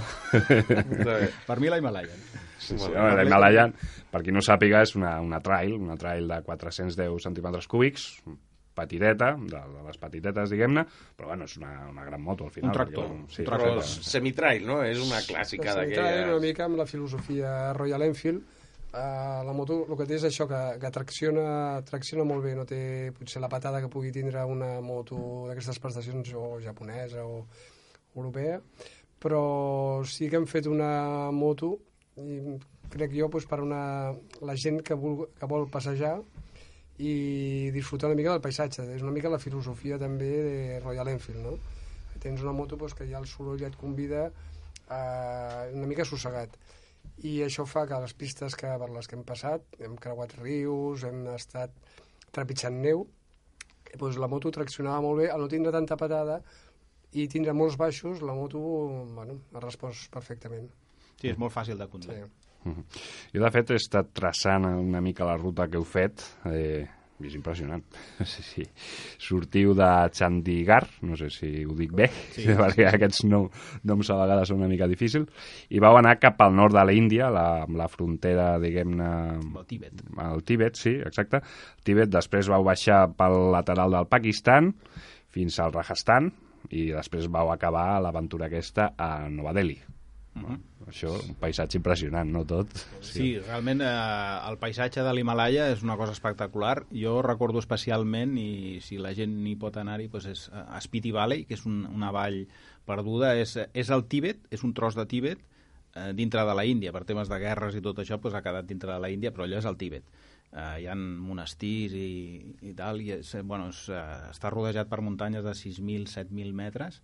per mi la Himalaya.
Sí, sí. Bueno, la Himalaya, per qui no sàpiga, és una, una trail, una trail de 410 centímetres cúbics, petiteta, de, de les petitetes, diguem-ne, però bueno, és una, una gran moto al final.
Un tractor.
perquè, sí,
Un
Però
tractor.
és semitrail, no? És una clàssica
Central una
d'aquelles...
mica amb la filosofia Royal Enfield. Uh, la moto el que té és això, que, que tracciona, tracciona molt bé, no té potser la patada que pugui tindre una moto d'aquestes prestacions o japonesa o europea, però sí que hem fet una moto i crec jo doncs, per una, la gent que vol, que vol passejar i disfrutar una mica del paisatge. És una mica la filosofia també de Royal Enfield, no? Tens una moto doncs, que ja el soroll et convida a una mica assossegat. I això fa que les pistes que, per les que hem passat, hem creuat rius, hem estat trepitjant neu, doncs la moto traccionava molt bé, al no tindre tanta patada i tindre molts baixos, la moto bueno, ha respost perfectament.
Sí, és molt fàcil de conduir.
Sí.
Mhm. Jo, de fet, he estat traçant una mica la ruta que heu fet. Eh, és impressionant. Sí, sí. Sortiu de Chandigarh, no sé si ho dic bé, sí, perquè aquests nom, noms a vegades són una mica difícils, i vau anar cap al nord de l'Índia, la, la frontera, diguem-ne...
El Tíbet.
Al Tíbet, sí, exacte. Tíbet, després vau baixar pel lateral del Pakistan fins al Rajasthan, i després vau acabar l'aventura aquesta a Nova Delhi.
Mhm.
Això, un paisatge impressionant, no tot?
Sí, realment eh, el paisatge de l'Himalaya és una cosa espectacular. Jo recordo especialment, i si la gent n'hi pot anar-hi, doncs és eh, a Spiti Valley, que és un, una vall perduda. És, és el Tíbet, és un tros de Tíbet eh, dintre de la Índia. Per temes de guerres i tot això doncs, ha quedat dintre de la Índia, però allò és el Tíbet. Eh, hi ha monestirs i, i tal, i és, eh, bueno, és, eh, està rodejat per muntanyes de 6.000, 7.000 metres,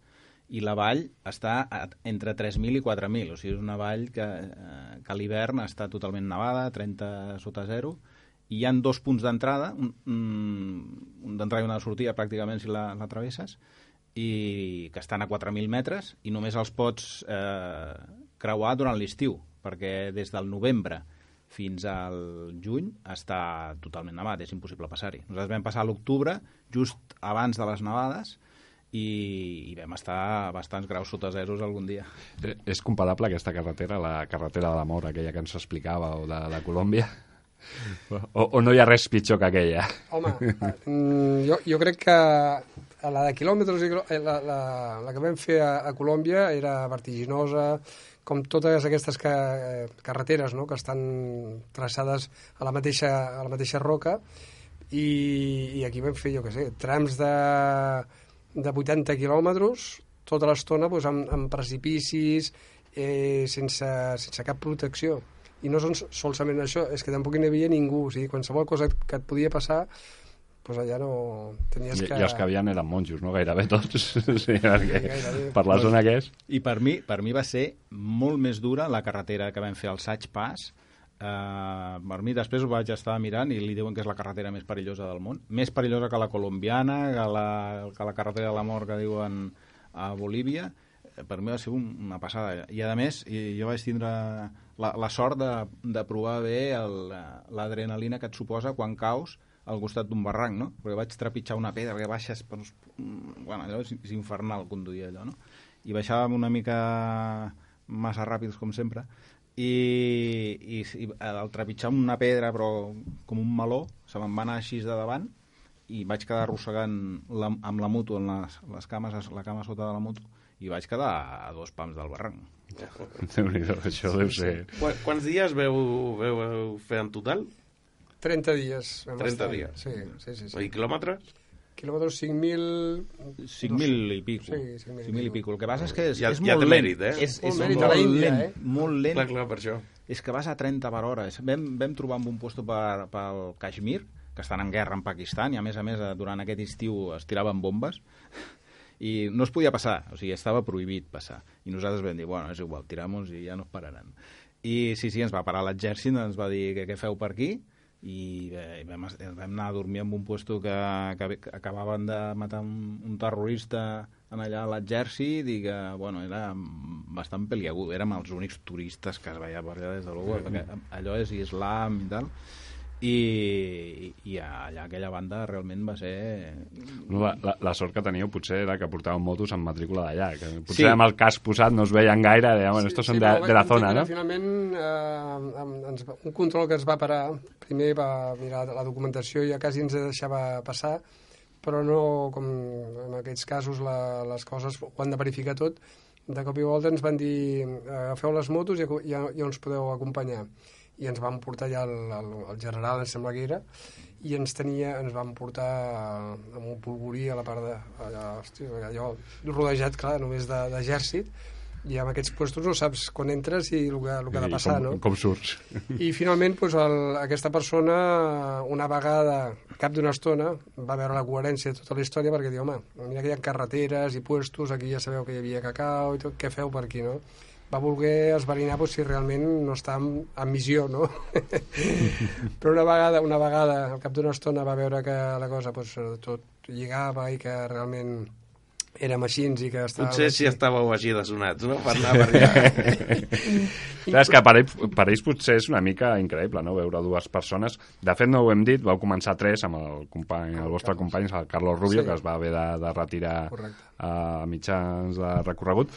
i la vall està entre 3.000 i 4.000, o sigui, és una vall que, eh, que a l'hivern està totalment nevada, 30 sota zero, i hi han dos punts d'entrada, un, un, un d'entrada i una de sortida pràcticament si la, la travesses, i que estan a 4.000 metres i només els pots eh, creuar durant l'estiu, perquè des del novembre fins al juny està totalment nevat, és impossible passar-hi. Nosaltres vam passar a l'octubre, just abans de les nevades, i, i vam estar a bastants graus sota zeros algun dia.
Eh, És comparable aquesta carretera a la carretera de la mort, aquella que ens explicava, o de, de Colòmbia? O, o no hi ha res pitjor que aquella?
Home, mm, jo, jo crec que la de quilòmetres, eh, la, la, la que vam fer a, a Colòmbia era vertiginosa, com totes aquestes ca, eh, carreteres no? que estan traçades a la mateixa, a la mateixa roca, i, i aquí vam fer, jo què sé, trams de, de 80 quilòmetres, tota l'estona doncs, amb, amb precipicis, eh, sense, sense cap protecció. I no són solament això, és que tampoc hi havia ningú, o sigui, qualsevol cosa que et podia passar, doncs allà no... Tenies
I,
que...
I els que havien eren monjos, no? Gairebé tots. sí, perquè
gairebé.
per la zona que és...
I per mi, per mi va ser molt més dura la carretera que vam fer al Saig Pass. Uh, per mi després ho vaig estar mirant i li diuen que és la carretera més perillosa del món. Més perillosa que la colombiana, que la, que la carretera de la mort que diuen a Bolívia. Eh, Per mi va ser un, una passada. I a més, jo vaig tindre la, la sort de, de provar bé l'adrenalina que et suposa quan caus al costat d'un barranc, no? Perquè vaig trepitjar una pedra que baixes per mm, Bueno, allò és, és infernal conduir allò, no? I baixàvem una mica massa ràpids, com sempre, i, i, i al trepitjar una pedra, però com un meló, se me'n va anar així de davant, i vaig quedar arrossegant la, amb la moto, en les, les cames, la cama sota de la moto, i vaig quedar a dos pams del barranc.
Déu-n'hi-do, això deu ser...
Qu quants dies veu, veu, veu fer en total?
30 dies. vam
30
estar.
dies.
Sí, sí, sí. sí.
I quilòmetres?
Quilòmetres 5.000...
5.000 i pico.
Sí, 5.000
5.000 i pico. El que passa és que és,
Ja-
és
ja
molt lent.
mèrit, eh?
És,
Molt
és
mèrit a
molt
la Índia,
lent,
eh?
molt lent.
Clar, clar, per això.
És que vas a 30 per hora. És- Vam, vam trobar un puesto per, pel Kashmir, que estan en guerra amb Pakistan, i a més a més eh, durant aquest estiu es tiraven bombes, i no es podia passar, o sigui, estava prohibit passar. I nosaltres vam dir, bueno, és igual, tiramos i ja no es pararan. I sí, sí, ens va parar l'exèrcit, ens va dir què, què feu per aquí, i bé, vam, vam anar a dormir en un puesto que, que, que acabaven de matar un, un terrorista en allà a l'exèrcit i que, bueno, era bastant peliagut. Érem els únics turistes que es veia per allà des de l'Ugo, perquè allò és islam i tal. I, i allà aquella banda realment va ser...
La, la, la sort que teníeu potser era que portàveu motos amb matrícula d'allà, que potser
Sí.
amb el cas posat no es veien gaire, deien, bueno, estos són de, de la zona, no?
Finalment, eh, ens, un control que ens va parar, primer va mirar la documentació i ja quasi ens deixava passar, però no, com en aquests casos la, les coses ho han de verificar tot, de cop i volta ens van dir agafeu les motos i ja, ja ens podeu acompanyar i ens van portar allà el, el, el general, em sembla que era, i ens tenia, ens van portar amb un polvorí a la part de... Allà, hosti, allò rodejat, clar, només de- d'exèrcit, i amb aquests puestos no saps quan entres i el que, el que ha de
I
passar,
com,
no?
com surts.
I finalment doncs, el, aquesta persona, una vegada, cap d'una estona, va veure la coherència de tota la història perquè diu, home, mira que hi ha carreteres i puestos, aquí ja sabeu que hi havia cacau i tot, què feu per aquí, no? Va voler esbarinar doncs, si realment no està en, en missió, no? Però una vegada, una vegada, al cap d'una estona, va veure que la cosa doncs, tot lligava i que realment érem així i que estàvem
Potser
així.
si estàveu així de sonats, no? Per anar per allà.
Clar, és que per ells, per ells potser és una mica increïble, no?, veure dues persones. De fet, no ho hem dit, vau començar tres amb el, company, el vostre company, el Carlos Rubio,
Sí.
que es va haver de, de retirar
Correcte.
a mitjans de recorregut.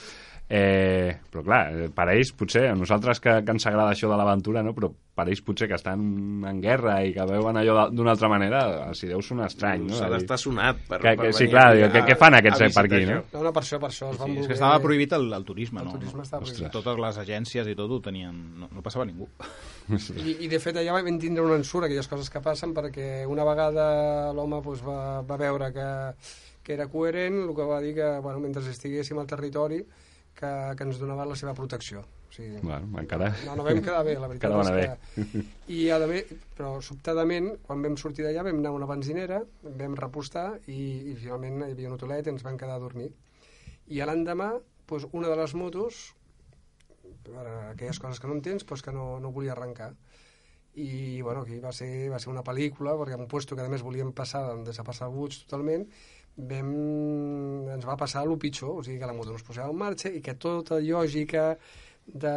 Eh, però clar, eh, per ells potser, a nosaltres que, que ens agrada això de l'aventura, no? però per ells potser que estan en guerra i que veuen allò de- d'una altra manera, els hi deu sonar estrany, no?
S'ha d'estar sonat per,
Que-
per
que- sí,
venir
clar,
a-
què fan aquests
a
per aquí, no?
No, no, per això, per això. Es van
Sí, és que estava prohibit el, el turisme,
El
no?
turisme estava
Ostres,
prohibit.
Totes les agències i tot ho tenien... No, no passava ningú.
I, I de fet allà vam tindre un ensurt, aquelles coses que passen, perquè una vegada l'home doncs, va, va veure que, que era coherent, el que va dir que bueno, mentre estiguéssim al territori que, que ens donava la seva protecció. Sigui,
Bueno, encara...
no, no vam quedar bé, la veritat
va
és que... I a més, però sobtadament, quan vam sortir d'allà vam anar a una benzinera, vam repostar i, i finalment hi havia un hotelet i ens vam quedar a dormir. I l'endemà, doncs, una de les motos, per aquelles coses que no entens, doncs que no, no volia arrencar. I bueno, aquí va ser, va ser una pel·lícula, perquè en un puesto que a més volíem passar desapercebuts totalment, vam, ens va passar el pitjor, o sigui que la moto no es posava en marxa i que tota lògica de,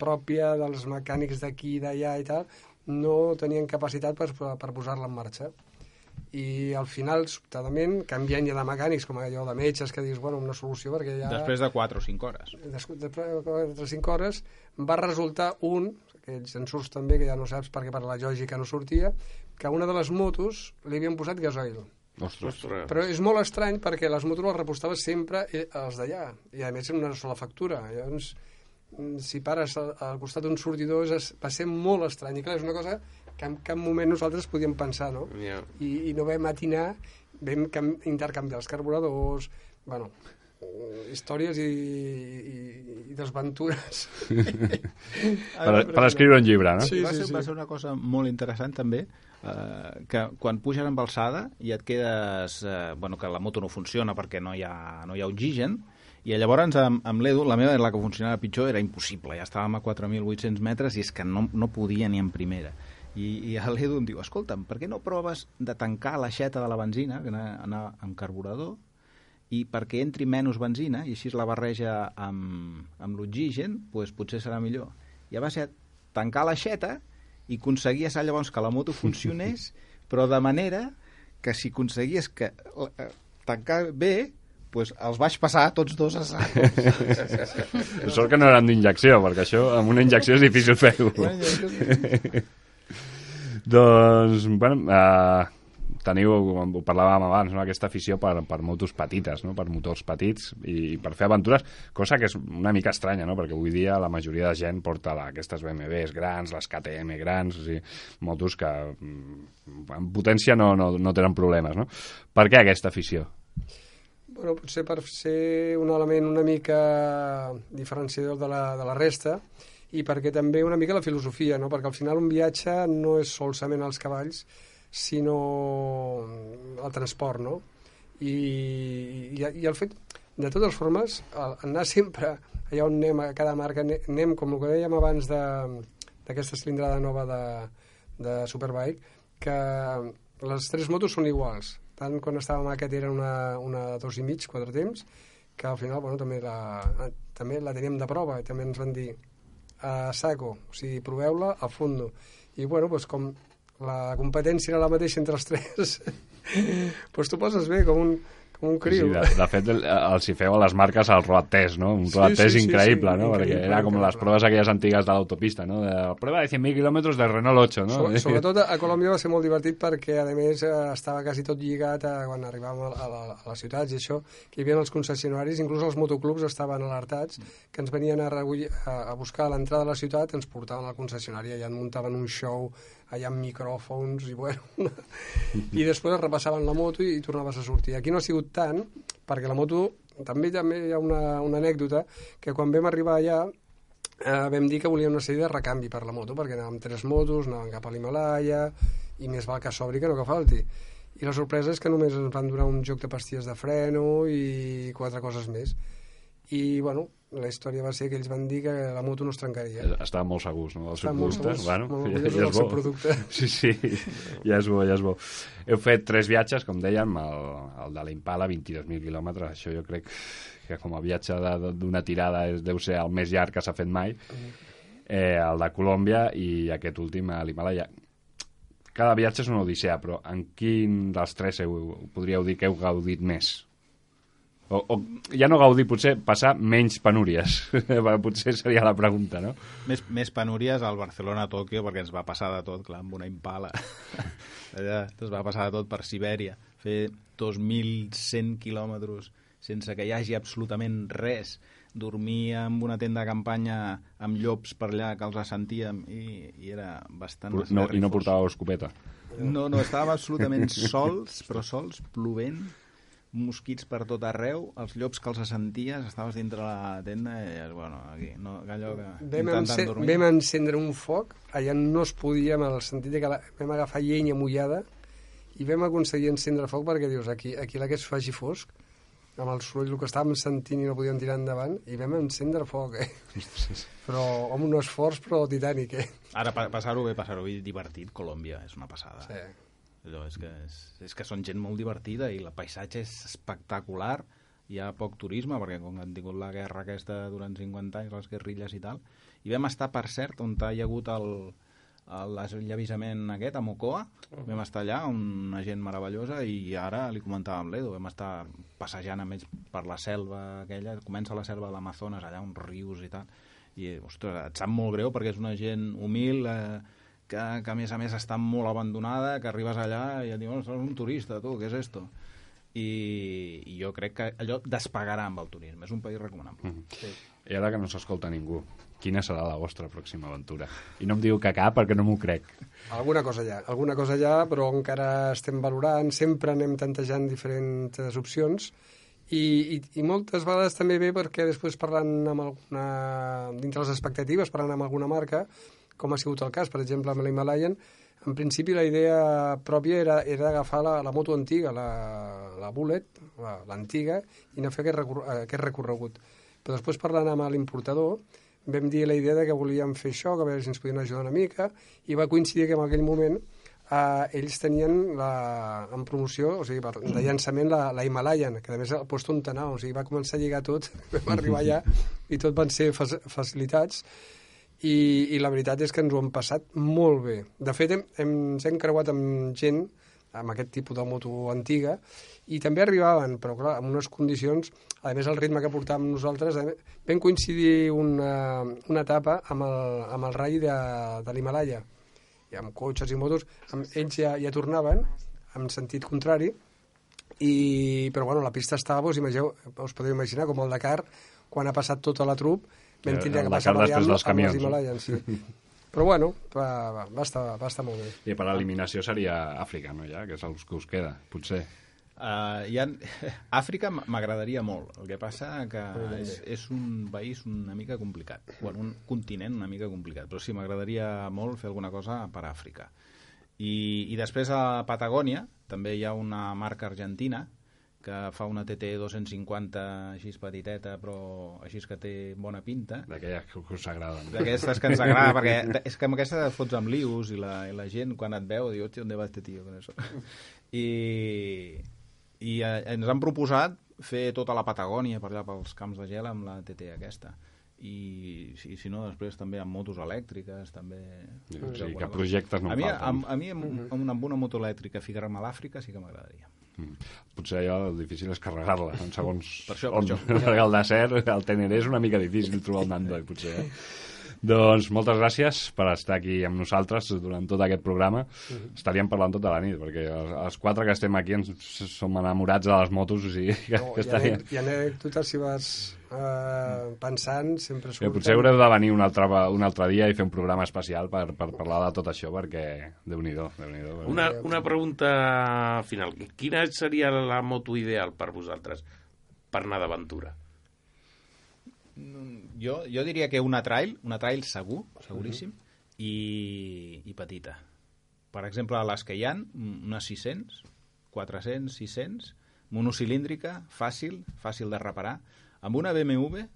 pròpia dels mecànics d'aquí i d'allà i tal no tenien capacitat per, per posar-la en marxa i al final, sobtadament, canviant ja de mecànics, com allò de metges, que dius, bueno, una solució, perquè ja...
Després de 4 o 5 hores.
Després de 4 o 5 hores, va resultar un, aquells ensurts també, que ja no saps perquè per la lògica no sortia, que a una de les motos li havien posat gasoil.
Ostres.
Ostres.
Però és molt estrany perquè les motos les repostava sempre eh, els d'allà, i a més en una sola factura. Llavors, si pares al, al costat d'un sortidor és, va ser molt estrany. I clar, és una cosa que en cap moment nosaltres podíem pensar, no?
Ja.
I, i no vam atinar, vam cam, intercanviar els carburadors, bueno, històries i, i, i desventures.
Per, per escriure un llibre, no?
Sí,
va,
sí,
ser,
sí.
va ser una cosa molt interessant també eh, que quan puges amb alçada i et quedes eh, bueno, que la moto no funciona perquè no hi ha, no hi ha oxigen i llavors amb, amb l'Edu, la meva, la que funcionava pitjor, era impossible. Ja estàvem a 4.800 metres i és que no, no podia ni en primera. I, i l'Edu em diu, escolta'm, per què no proves de tancar l'aixeta de la benzina, que anar, anar amb carburador, i perquè entri menys benzina i així la barreja amb, amb l'oxigen, doncs potser serà millor. I va ser tancar l'aixeta i aconseguies llavors que la moto funcionés, però de manera que si aconseguies que eh, tancar bé, doncs els vaig passar tots dos a sac.
Sort que no eren d'injecció, perquè això amb una injecció és difícil fer-ho. doncs, bueno, uh, teniu, ho parlàvem abans, no? aquesta afició per, per motos petites, no? per motors petits i per fer aventures, cosa que és una mica estranya, no? perquè avui dia la majoria de gent porta la, aquestes BMWs grans, les KTM grans, o sigui, motos que mm, en potència no, no, no tenen problemes. No? Per què aquesta afició?
Bueno, potser per ser un element una mica diferenciador de la, de la resta i perquè també una mica la filosofia, no? perquè al final un viatge no és solament els cavalls, sinó el transport, no? I, i, i el fet, de totes formes, el, anar sempre allà on anem, a cada marca, ane- anem, com el que dèiem abans d'aquesta cilindrada nova de, de Superbike, que les tres motos són iguals. Tant quan estàvem a aquest era una, una dos i mig, quatre temps, que al final bueno, també, la, també la teníem de prova i també ens van dir a saco, o sigui, proveu-la a fondo. I bueno, doncs com la competència era la mateixa entre els tres, doncs tu poses bé com un, un
Sí,
criu.
de, de fet, el- els hi feu a les marques el road test, no? Un
Sí,
road test
sí, sí,
increïble,
sí,
no? Perquè
increïble,
era com les proves aquelles antigues de l'autopista, no? De prueba de 100.000 quilòmetres de Renault 8, no?
So, sobretot a, Colòmbia va ser molt divertit perquè, a més, eh, estava quasi tot lligat a, quan arribàvem a, la, a les ciutats i això, que hi havia els concessionaris, inclús els motoclubs estaven alertats, que ens venien a, a, a buscar a l'entrada de la ciutat, ens portaven a la concessionària, allà en muntaven un show, allà amb micròfons, i bueno... I després repassaven la moto i, i tornaves a sortir. Aquí no ha sigut tant, perquè la moto... També, també hi ha una, una anècdota, que quan vam arribar allà, eh, vam dir que volíem una sèrie de recanvi per la moto, perquè anàvem tres motos, anàvem cap a l'Himalaya, i més val que sobri que no que falti. I la sorpresa és que només ens van donar un joc de pastilles de freno i quatre coses més. I, bueno, la història va ser que ells van dir que la moto no es trencaria.
Estaven molt segurs, no?
Estaven molt segurs,
bueno,
molt
ja, ja és bo.
producte.
Sí, sí, ja és bo, ja és bo. Heu fet tres viatges, com dèiem, el, el de l'Impala, 22.000 quilòmetres. Això jo crec que com a viatge d'una tirada és, deu ser el més llarg que s'ha fet mai. Eh, el de Colòmbia i aquest últim a l'Himalaya. Cada viatge és una odissea, però en quin dels tres heu, podríeu dir que heu gaudit més? O, o ja no gaudir, potser passar menys penúries. potser seria la pregunta, no?
Més, més penúries al Barcelona-Tòquio, perquè ens va passar de tot, clar, amb una impala. Allà ens va passar de tot per Sibèria. Fer 2.100 quilòmetres sense que hi hagi absolutament res. Dormir en una tenda de campanya amb llops per allà que els sentíem i, i era bastant...
no, I no portàveu escopeta.
No, no, estàvem absolutament sols, però sols, plovent, mosquits per tot arreu, els llops que els senties, estaves dintre la tenda i, bueno, aquí, no, allò que...
Vam,
intentant
ence
dormir.
vam encendre un foc, allà no es podia, en el sentit que la, vam agafar llenya mullada i vam aconseguir encendre foc perquè dius, aquí, aquí la que es faci fosc, amb el soroll el que estàvem sentint i no podíem tirar endavant, i vam encendre foc, eh? Però, home, un esforç, però titànic, eh?
Ara, pa passar-ho bé, passar-ho bé, divertit, Colòmbia, és una passada.
Sí.
Allò és, que és, és que són gent molt divertida i el paisatge és espectacular, hi ha poc turisme, perquè com han tingut la guerra aquesta durant 50 anys, les guerrilles i tal, i vam estar, per cert, on hi ha hagut el, l'allavissament aquest, a Mocoa, vam estar allà, una gent meravellosa, i ara li comentava amb l'Edo, vam estar passejant a més per la selva aquella, comença la selva de l'Amazones, allà uns rius i tal, i, ostres, et sap molt greu perquè és una gent humil, eh, que, que a més a més està molt abandonada, que arribes allà i et diuen, "Ostres, un turista, tu, què és esto? I, i jo crec que allò despegarà amb el turisme, és un país recomanable.
Mm. I ara que no s'escolta ningú, quina serà la vostra pròxima aventura? I no em diu que cap perquè no m'ho crec.
Alguna cosa hi ha, alguna cosa hi ha, però encara estem valorant, sempre anem tantejant diferents opcions i, i, i moltes vegades també bé perquè després parlant amb alguna, dintre les expectatives, parlant amb alguna marca, com ha sigut el cas, per exemple, amb l'Himalayan, en principi la idea pròpia era, era agafar la, la moto antiga, la, la Bullet, la- l'antiga, i anar a fer aquest, recor aquest recorregut. Però després parlant amb l'importador, vam dir la idea de que volíem fer això, que a veure si ens podien ajudar una mica, i va coincidir que en aquell moment eh, ells tenien la, en promoció, o sigui, per, de llançament la, la Himalayan, que a més ha posat un tanau, o sigui, va començar a lligar tot, vam arribar allà i tot van ser fac facilitats, i, i la veritat és que ens ho hem passat molt bé. De fet, hem, hem, ens hem creuat amb gent amb aquest tipus de moto antiga i també arribaven, però clar, amb unes condicions, a més el ritme que portàvem nosaltres, eh, vam coincidir una, una etapa amb el, amb el rai de, de l'Himalaya i amb cotxes i motos, amb, ells ja, ja tornaven en sentit contrari, i, però bueno, la pista estava, us, imagineu, us podeu imaginar, com el Dakar, quan ha passat tota la trup, vam tindre que passar variant
dels
amb els
camions, no?
Himalayas, sí. Però bueno, va, va, va, estar, va estar molt bé.
I per eliminació seria Àfrica, no, ja? Que és el que us queda, potser.
Uh, hi ha... Àfrica m'agradaria molt. El que passa que és, és un país una mica complicat. Bueno, un continent una mica complicat. Però sí, m'agradaria molt fer alguna cosa per Àfrica. I, I després a Patagònia també hi ha una marca argentina que fa una TT 250 així petiteta, però així que té bona pinta.
D'aquelles que us agraden.
D'aquestes que ens agrada, perquè és que amb aquesta et fots amb lius i la, i la gent quan et veu diu, hòstia, on va este tio con eso? I, i eh, ens han proposat fer tota la Patagònia per allà pels camps de gel amb la TT aquesta i si, si no després també amb motos elèctriques també
Sí, o sigui, que projectes no
a mi, amb, a mi amb, amb, una, amb una moto elèctrica ficar-me a l'Àfrica sí que m'agradaria.
Potser allò el difícil és carregar-la, en segons
Per això, per
on.
això.
El desert, el Teneré és una mica difícil trobar el Nandoi, potser. Eh? Doncs moltes gràcies per estar aquí amb nosaltres durant tot aquest programa. Estaríem parlant tota la nit, perquè els, els quatre que estem aquí ens, som enamorats de les motos, o sigui que,
No,
que
hi ha anècdotes, si vas eh, pensant, sempre
Eh,
surten.
potser haureu de venir un altre, un altre dia i fer un programa especial per, per parlar de tot això, perquè Déu-n'hi-do, déu nhi déu
Una, una pregunta final. Quina seria la moto ideal per vosaltres per anar d'aventura?
Jo, jo diria que una trail, una trail segur, seguríssim, i, i petita. Per exemple, les que hi ha, unes 600, 400, 600, monocilíndrica, fàcil, fàcil de reparar. Amb una BMW,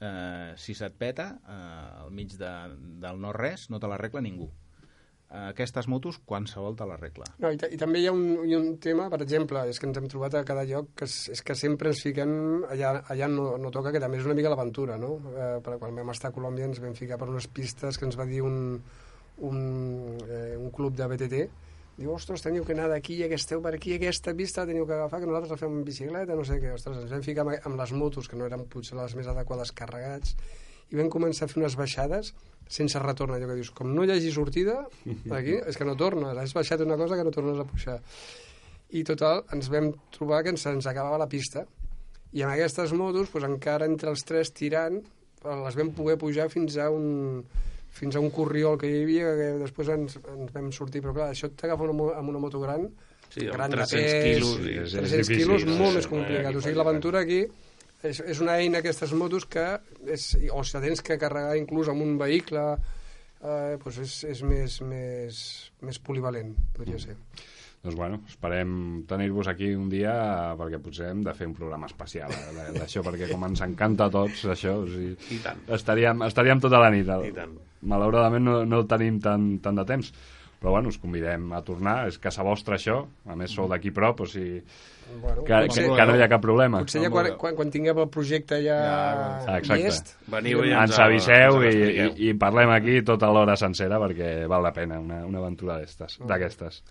eh, si se't peta, eh, al mig de, del no-res, no te l'arregla ningú. Eh, aquestes motos, qualsevol te l'arregla.
No, i, I també hi ha, un, hi ha un tema, per exemple, és que ens hem trobat a cada lloc, que és, és que sempre ens fiquem allà, allà no, no toca, que també és una mica l'aventura, no? Eh, per, quan vam estar a Colòmbia ens vam ficar per unes pistes que ens va dir un, un, eh, un club de BTT, diu, ostres, teniu que anar d'aquí, que esteu per aquí, aquesta pista la teniu que agafar, que nosaltres la fem en bicicleta, no sé què, ostres, ens vam ficar amb, amb les motos, que no eren potser les més adequades carregats, i vam començar a fer unes baixades sense retorn, allò que dius, com no hi hagi sortida aquí, és que no tornes, has baixat una cosa que no tornes a pujar. I total, ens vam trobar que ens, ens acabava la pista, i amb aquestes motos, doncs, encara entre els tres tirant, eh, les vam poder pujar fins a un fins a un corriol que hi havia, que després ens, ens vam sortir, però clar, això t'agafa una amb una moto gran,
Sí,
gran de
300
pes,
quilos i-
és- és
300
difícil,
quilos,
sí,
molt
sí,
més complicat.
aquí
O sigui, l'aventura aquí és, és una eina, aquestes motos, que és, o si la tens que carregar inclús amb un vehicle, eh, doncs és, és més, més, més polivalent, podria ser.
Doncs bueno, esperem tenir-vos aquí un dia perquè potser hem de fer un programa especial eh, d'això, perquè com ens encanta a tots això, o sigui,
I tant.
estaríem, estaríem tota la nit.
I tant.
Malauradament no, no tenim tant, tant de temps, però bueno, us convidem a tornar, és casa vostra això, a més sou d'aquí prop, o sigui
Bueno,
que, que, que no hi ha cap problema.
Potser ja quan, quan, quan tinguem el projecte ja,
Ah, exacte.
llest,
Veniu i
Ens
el-
aviseu
ens
i, i, i parlem aquí tota l'hora sencera perquè val la pena una, una aventura d'estes- d'aquestes.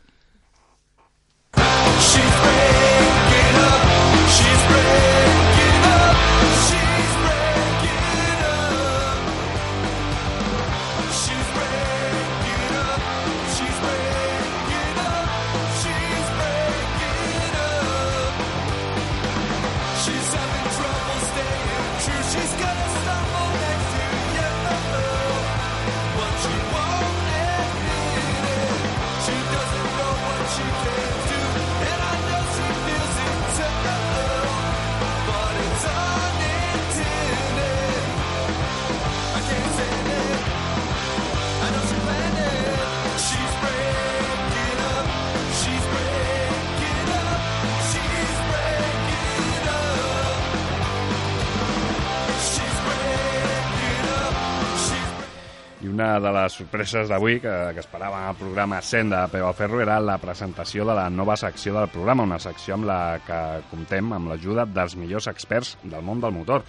Sorpreses d'avui que, que esperàvem al programa 100 de Peu Ferro era la presentació de la nova secció del programa, una secció amb la que comptem amb l'ajuda dels millors experts del món del motor.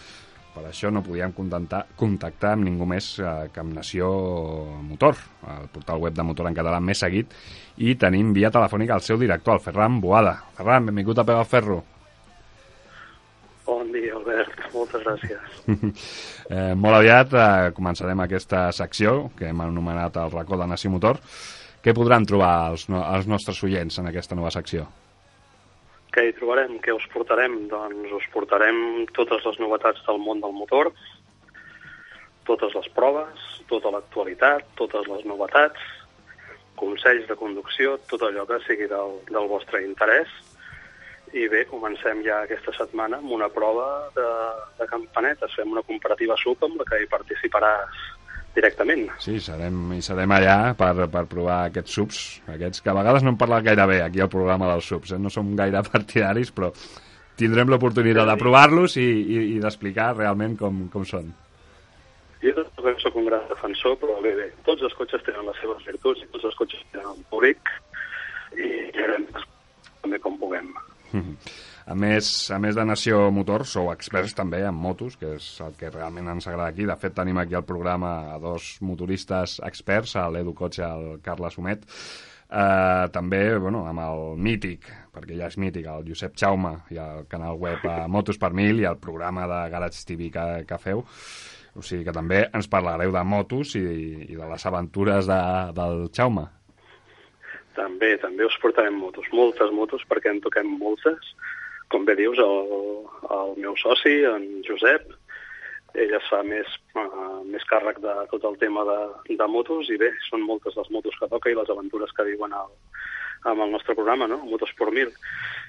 Per això no podíem contactar, contactar amb ningú més eh, que amb Nació Motor, el portal web de motor en català més seguit, i tenim via telefònica el seu director, el Ferran Boada. Ferran, benvingut a Peu Ferro.
Bon dia, Albert. Moltes gràcies.
eh, molt aviat eh, començarem aquesta secció que hem anomenat el racó de Nació Motor què podran trobar els, no, els nostres oients en aquesta nova secció?
Què hi trobarem? Què us portarem? Doncs us portarem totes les novetats del món del motor, totes les proves, tota l'actualitat, totes les novetats, consells de conducció, tot allò que sigui del, del vostre interès. I bé, comencem ja aquesta setmana amb una prova de, de campanetes. Fem una comparativa sub amb la que hi participaràs directament.
Sí, serem, i serem allà per, per provar aquests subs, aquests que a vegades no hem parlat gaire bé aquí al programa dels subs, eh? no som gaire partidaris, però tindrem l'oportunitat de provar-los i, i, i d'explicar realment com, com són.
Jo també soc un gran defensor, però bé, bé, tots els cotxes tenen les seves virtuts i tots els cotxes tenen un públic i ja també com puguem.
A més, a més de Nació Motor, sou experts també en motos, que és el que realment ens agrada aquí. De fet, tenim aquí al programa a dos motoristes experts, a l'Edu Cotxe i al Carles Humet. Uh, també, bueno, amb el mític, perquè ja és mític, el Josep Jaume i el canal web a Motos per Mil i el programa de Garage TV que, que feu. O sigui que també ens parlareu de motos i, i de les aventures de, del Jaume.
També, també us portarem motos, moltes motos, perquè en toquem moltes. Com bé dius, el, el meu soci, en Josep, ell es fa més, uh, més càrrec de tot el tema de, de motos i bé, són moltes les motos que toca i les aventures que diuen el, amb el nostre programa, no? Motos por Mil,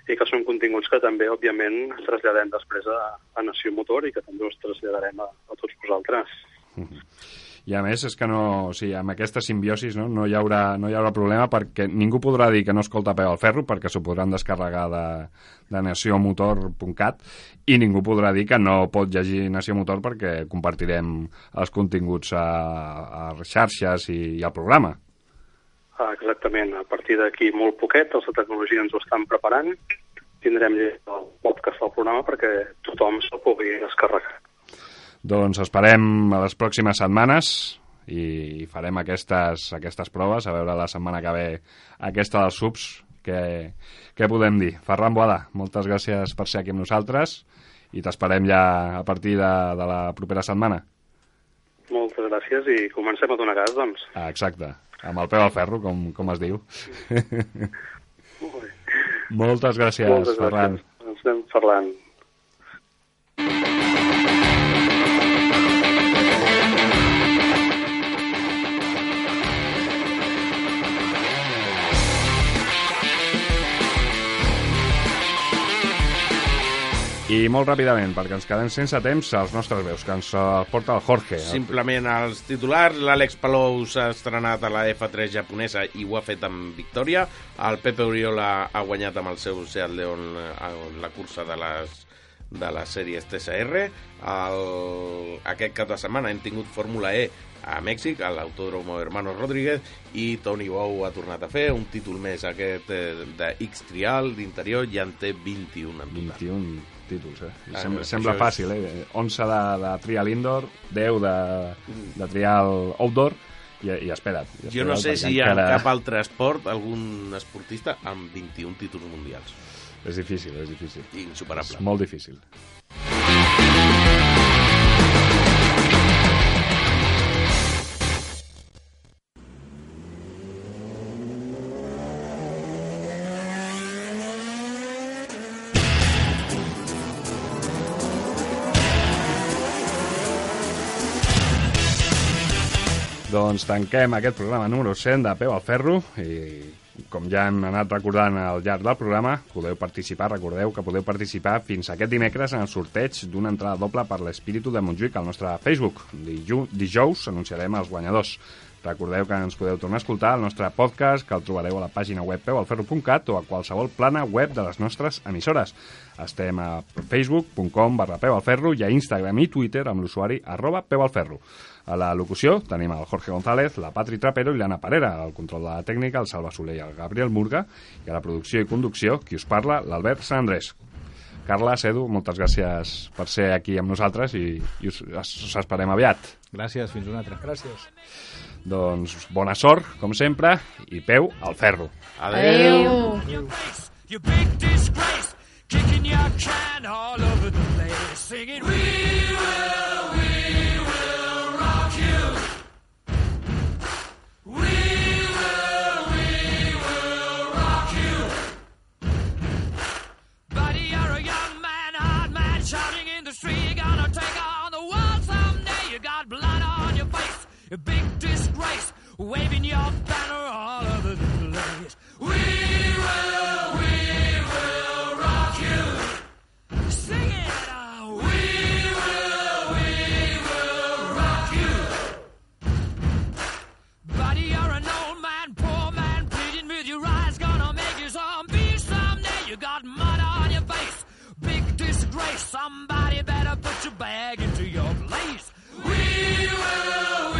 i que són continguts que també, òbviament, traslladem després a, a Nació Motor i que també us traslladarem a, a tots vosaltres.
I a més és que no, o sigui, amb aquesta simbiosis no, no, hi haurà, no hi haurà problema perquè ningú podrà dir que no escolta peu al ferro perquè s'ho podran descarregar de, de nacionomotor.cat i ningú podrà dir que no pot llegir Nació Motor perquè compartirem els continguts a, a xarxes i, i al programa.
Ah, exactament, a partir d'aquí molt poquet, els de tecnologia ens ho estan preparant, tindrem el podcast del programa perquè tothom se'l pugui descarregar.
Doncs esperem a les pròximes setmanes i farem aquestes, aquestes proves, a veure la setmana que ve aquesta dels subs, què, què podem dir. Ferran Boada, moltes gràcies per ser aquí amb nosaltres i t'esperem ja a partir de, de la propera setmana.
Moltes gràcies i comencem a donar gas, doncs.
Ah, exacte, amb el peu al ferro, com, com es diu. Moltes gràcies,
Moltes
Ferran.
gràcies. Ens anem parlant.
I molt ràpidament, perquè ens quedem sense temps, els nostres veus, que ens porta el Jorge.
Simplement els titulars, l'Àlex Palou s'ha estrenat a la F3 japonesa i ho ha fet amb victòria. El Pepe Oriola ha guanyat amb el seu Seat León eh, la cursa de les de les sèries TSR. El, aquest cap de setmana hem tingut Fórmula E a Mèxic, a l'Autòdromo Hermanos Rodríguez, i Toni Bou ha tornat a fer un títol més aquest eh, de X-Trial d'interior, ja en té 21 en total.
21 títols, eh?
Ah,
Sembla,
això
sembla
és-
fàcil, eh? 11 de, de trial indoor, 10 de, de trial outdoor, i, i espera't. I
Jo no sé si hi ha
encara-
cap altre esport, algun esportista amb 21 títols mundials.
És difícil, és difícil.
Insuperable.
És molt difícil. Doncs tanquem aquest programa número 100 de Peu al Ferro i com ja hem anat recordant al llarg del programa, podeu participar, recordeu que podeu participar fins aquest dimecres en el sorteig d'una entrada doble per l'Espíritu de Montjuïc al nostre Facebook. Dijous anunciarem els guanyadors. Recordeu que ens podeu tornar a escoltar al nostre podcast, que el trobareu a la pàgina web peualferro.cat o a qualsevol plana web de les nostres emissores. Estem a facebook.com barra peualferro i a Instagram i Twitter amb l'usuari arroba peualferro. A la locució tenim el Jorge González, la Patri Trapero i l'Anna Parera, al control de la tècnica, el Salva Soler i el Gabriel Murga, i a la producció i conducció, qui us parla, l'Albert Sant Andrés. Carles, Edu, moltes gràcies per ser aquí amb nosaltres i, i us, us esperem aviat.
Gràcies, fins una altra.
Gràcies.
Doncs bona sort, com sempre, i peu al ferro.
Adéu.
You big disgrace, kicking your can all over the place, singing, We will, A big disgrace, waving your banner all over the place. We will, we will rock you. Sing it out. We will, we will rock you. Buddy, you're an old man, poor man, pleading with your eyes, gonna make you zombie someday. You got mud on your face, big disgrace. Somebody better put your bag into your place. We will,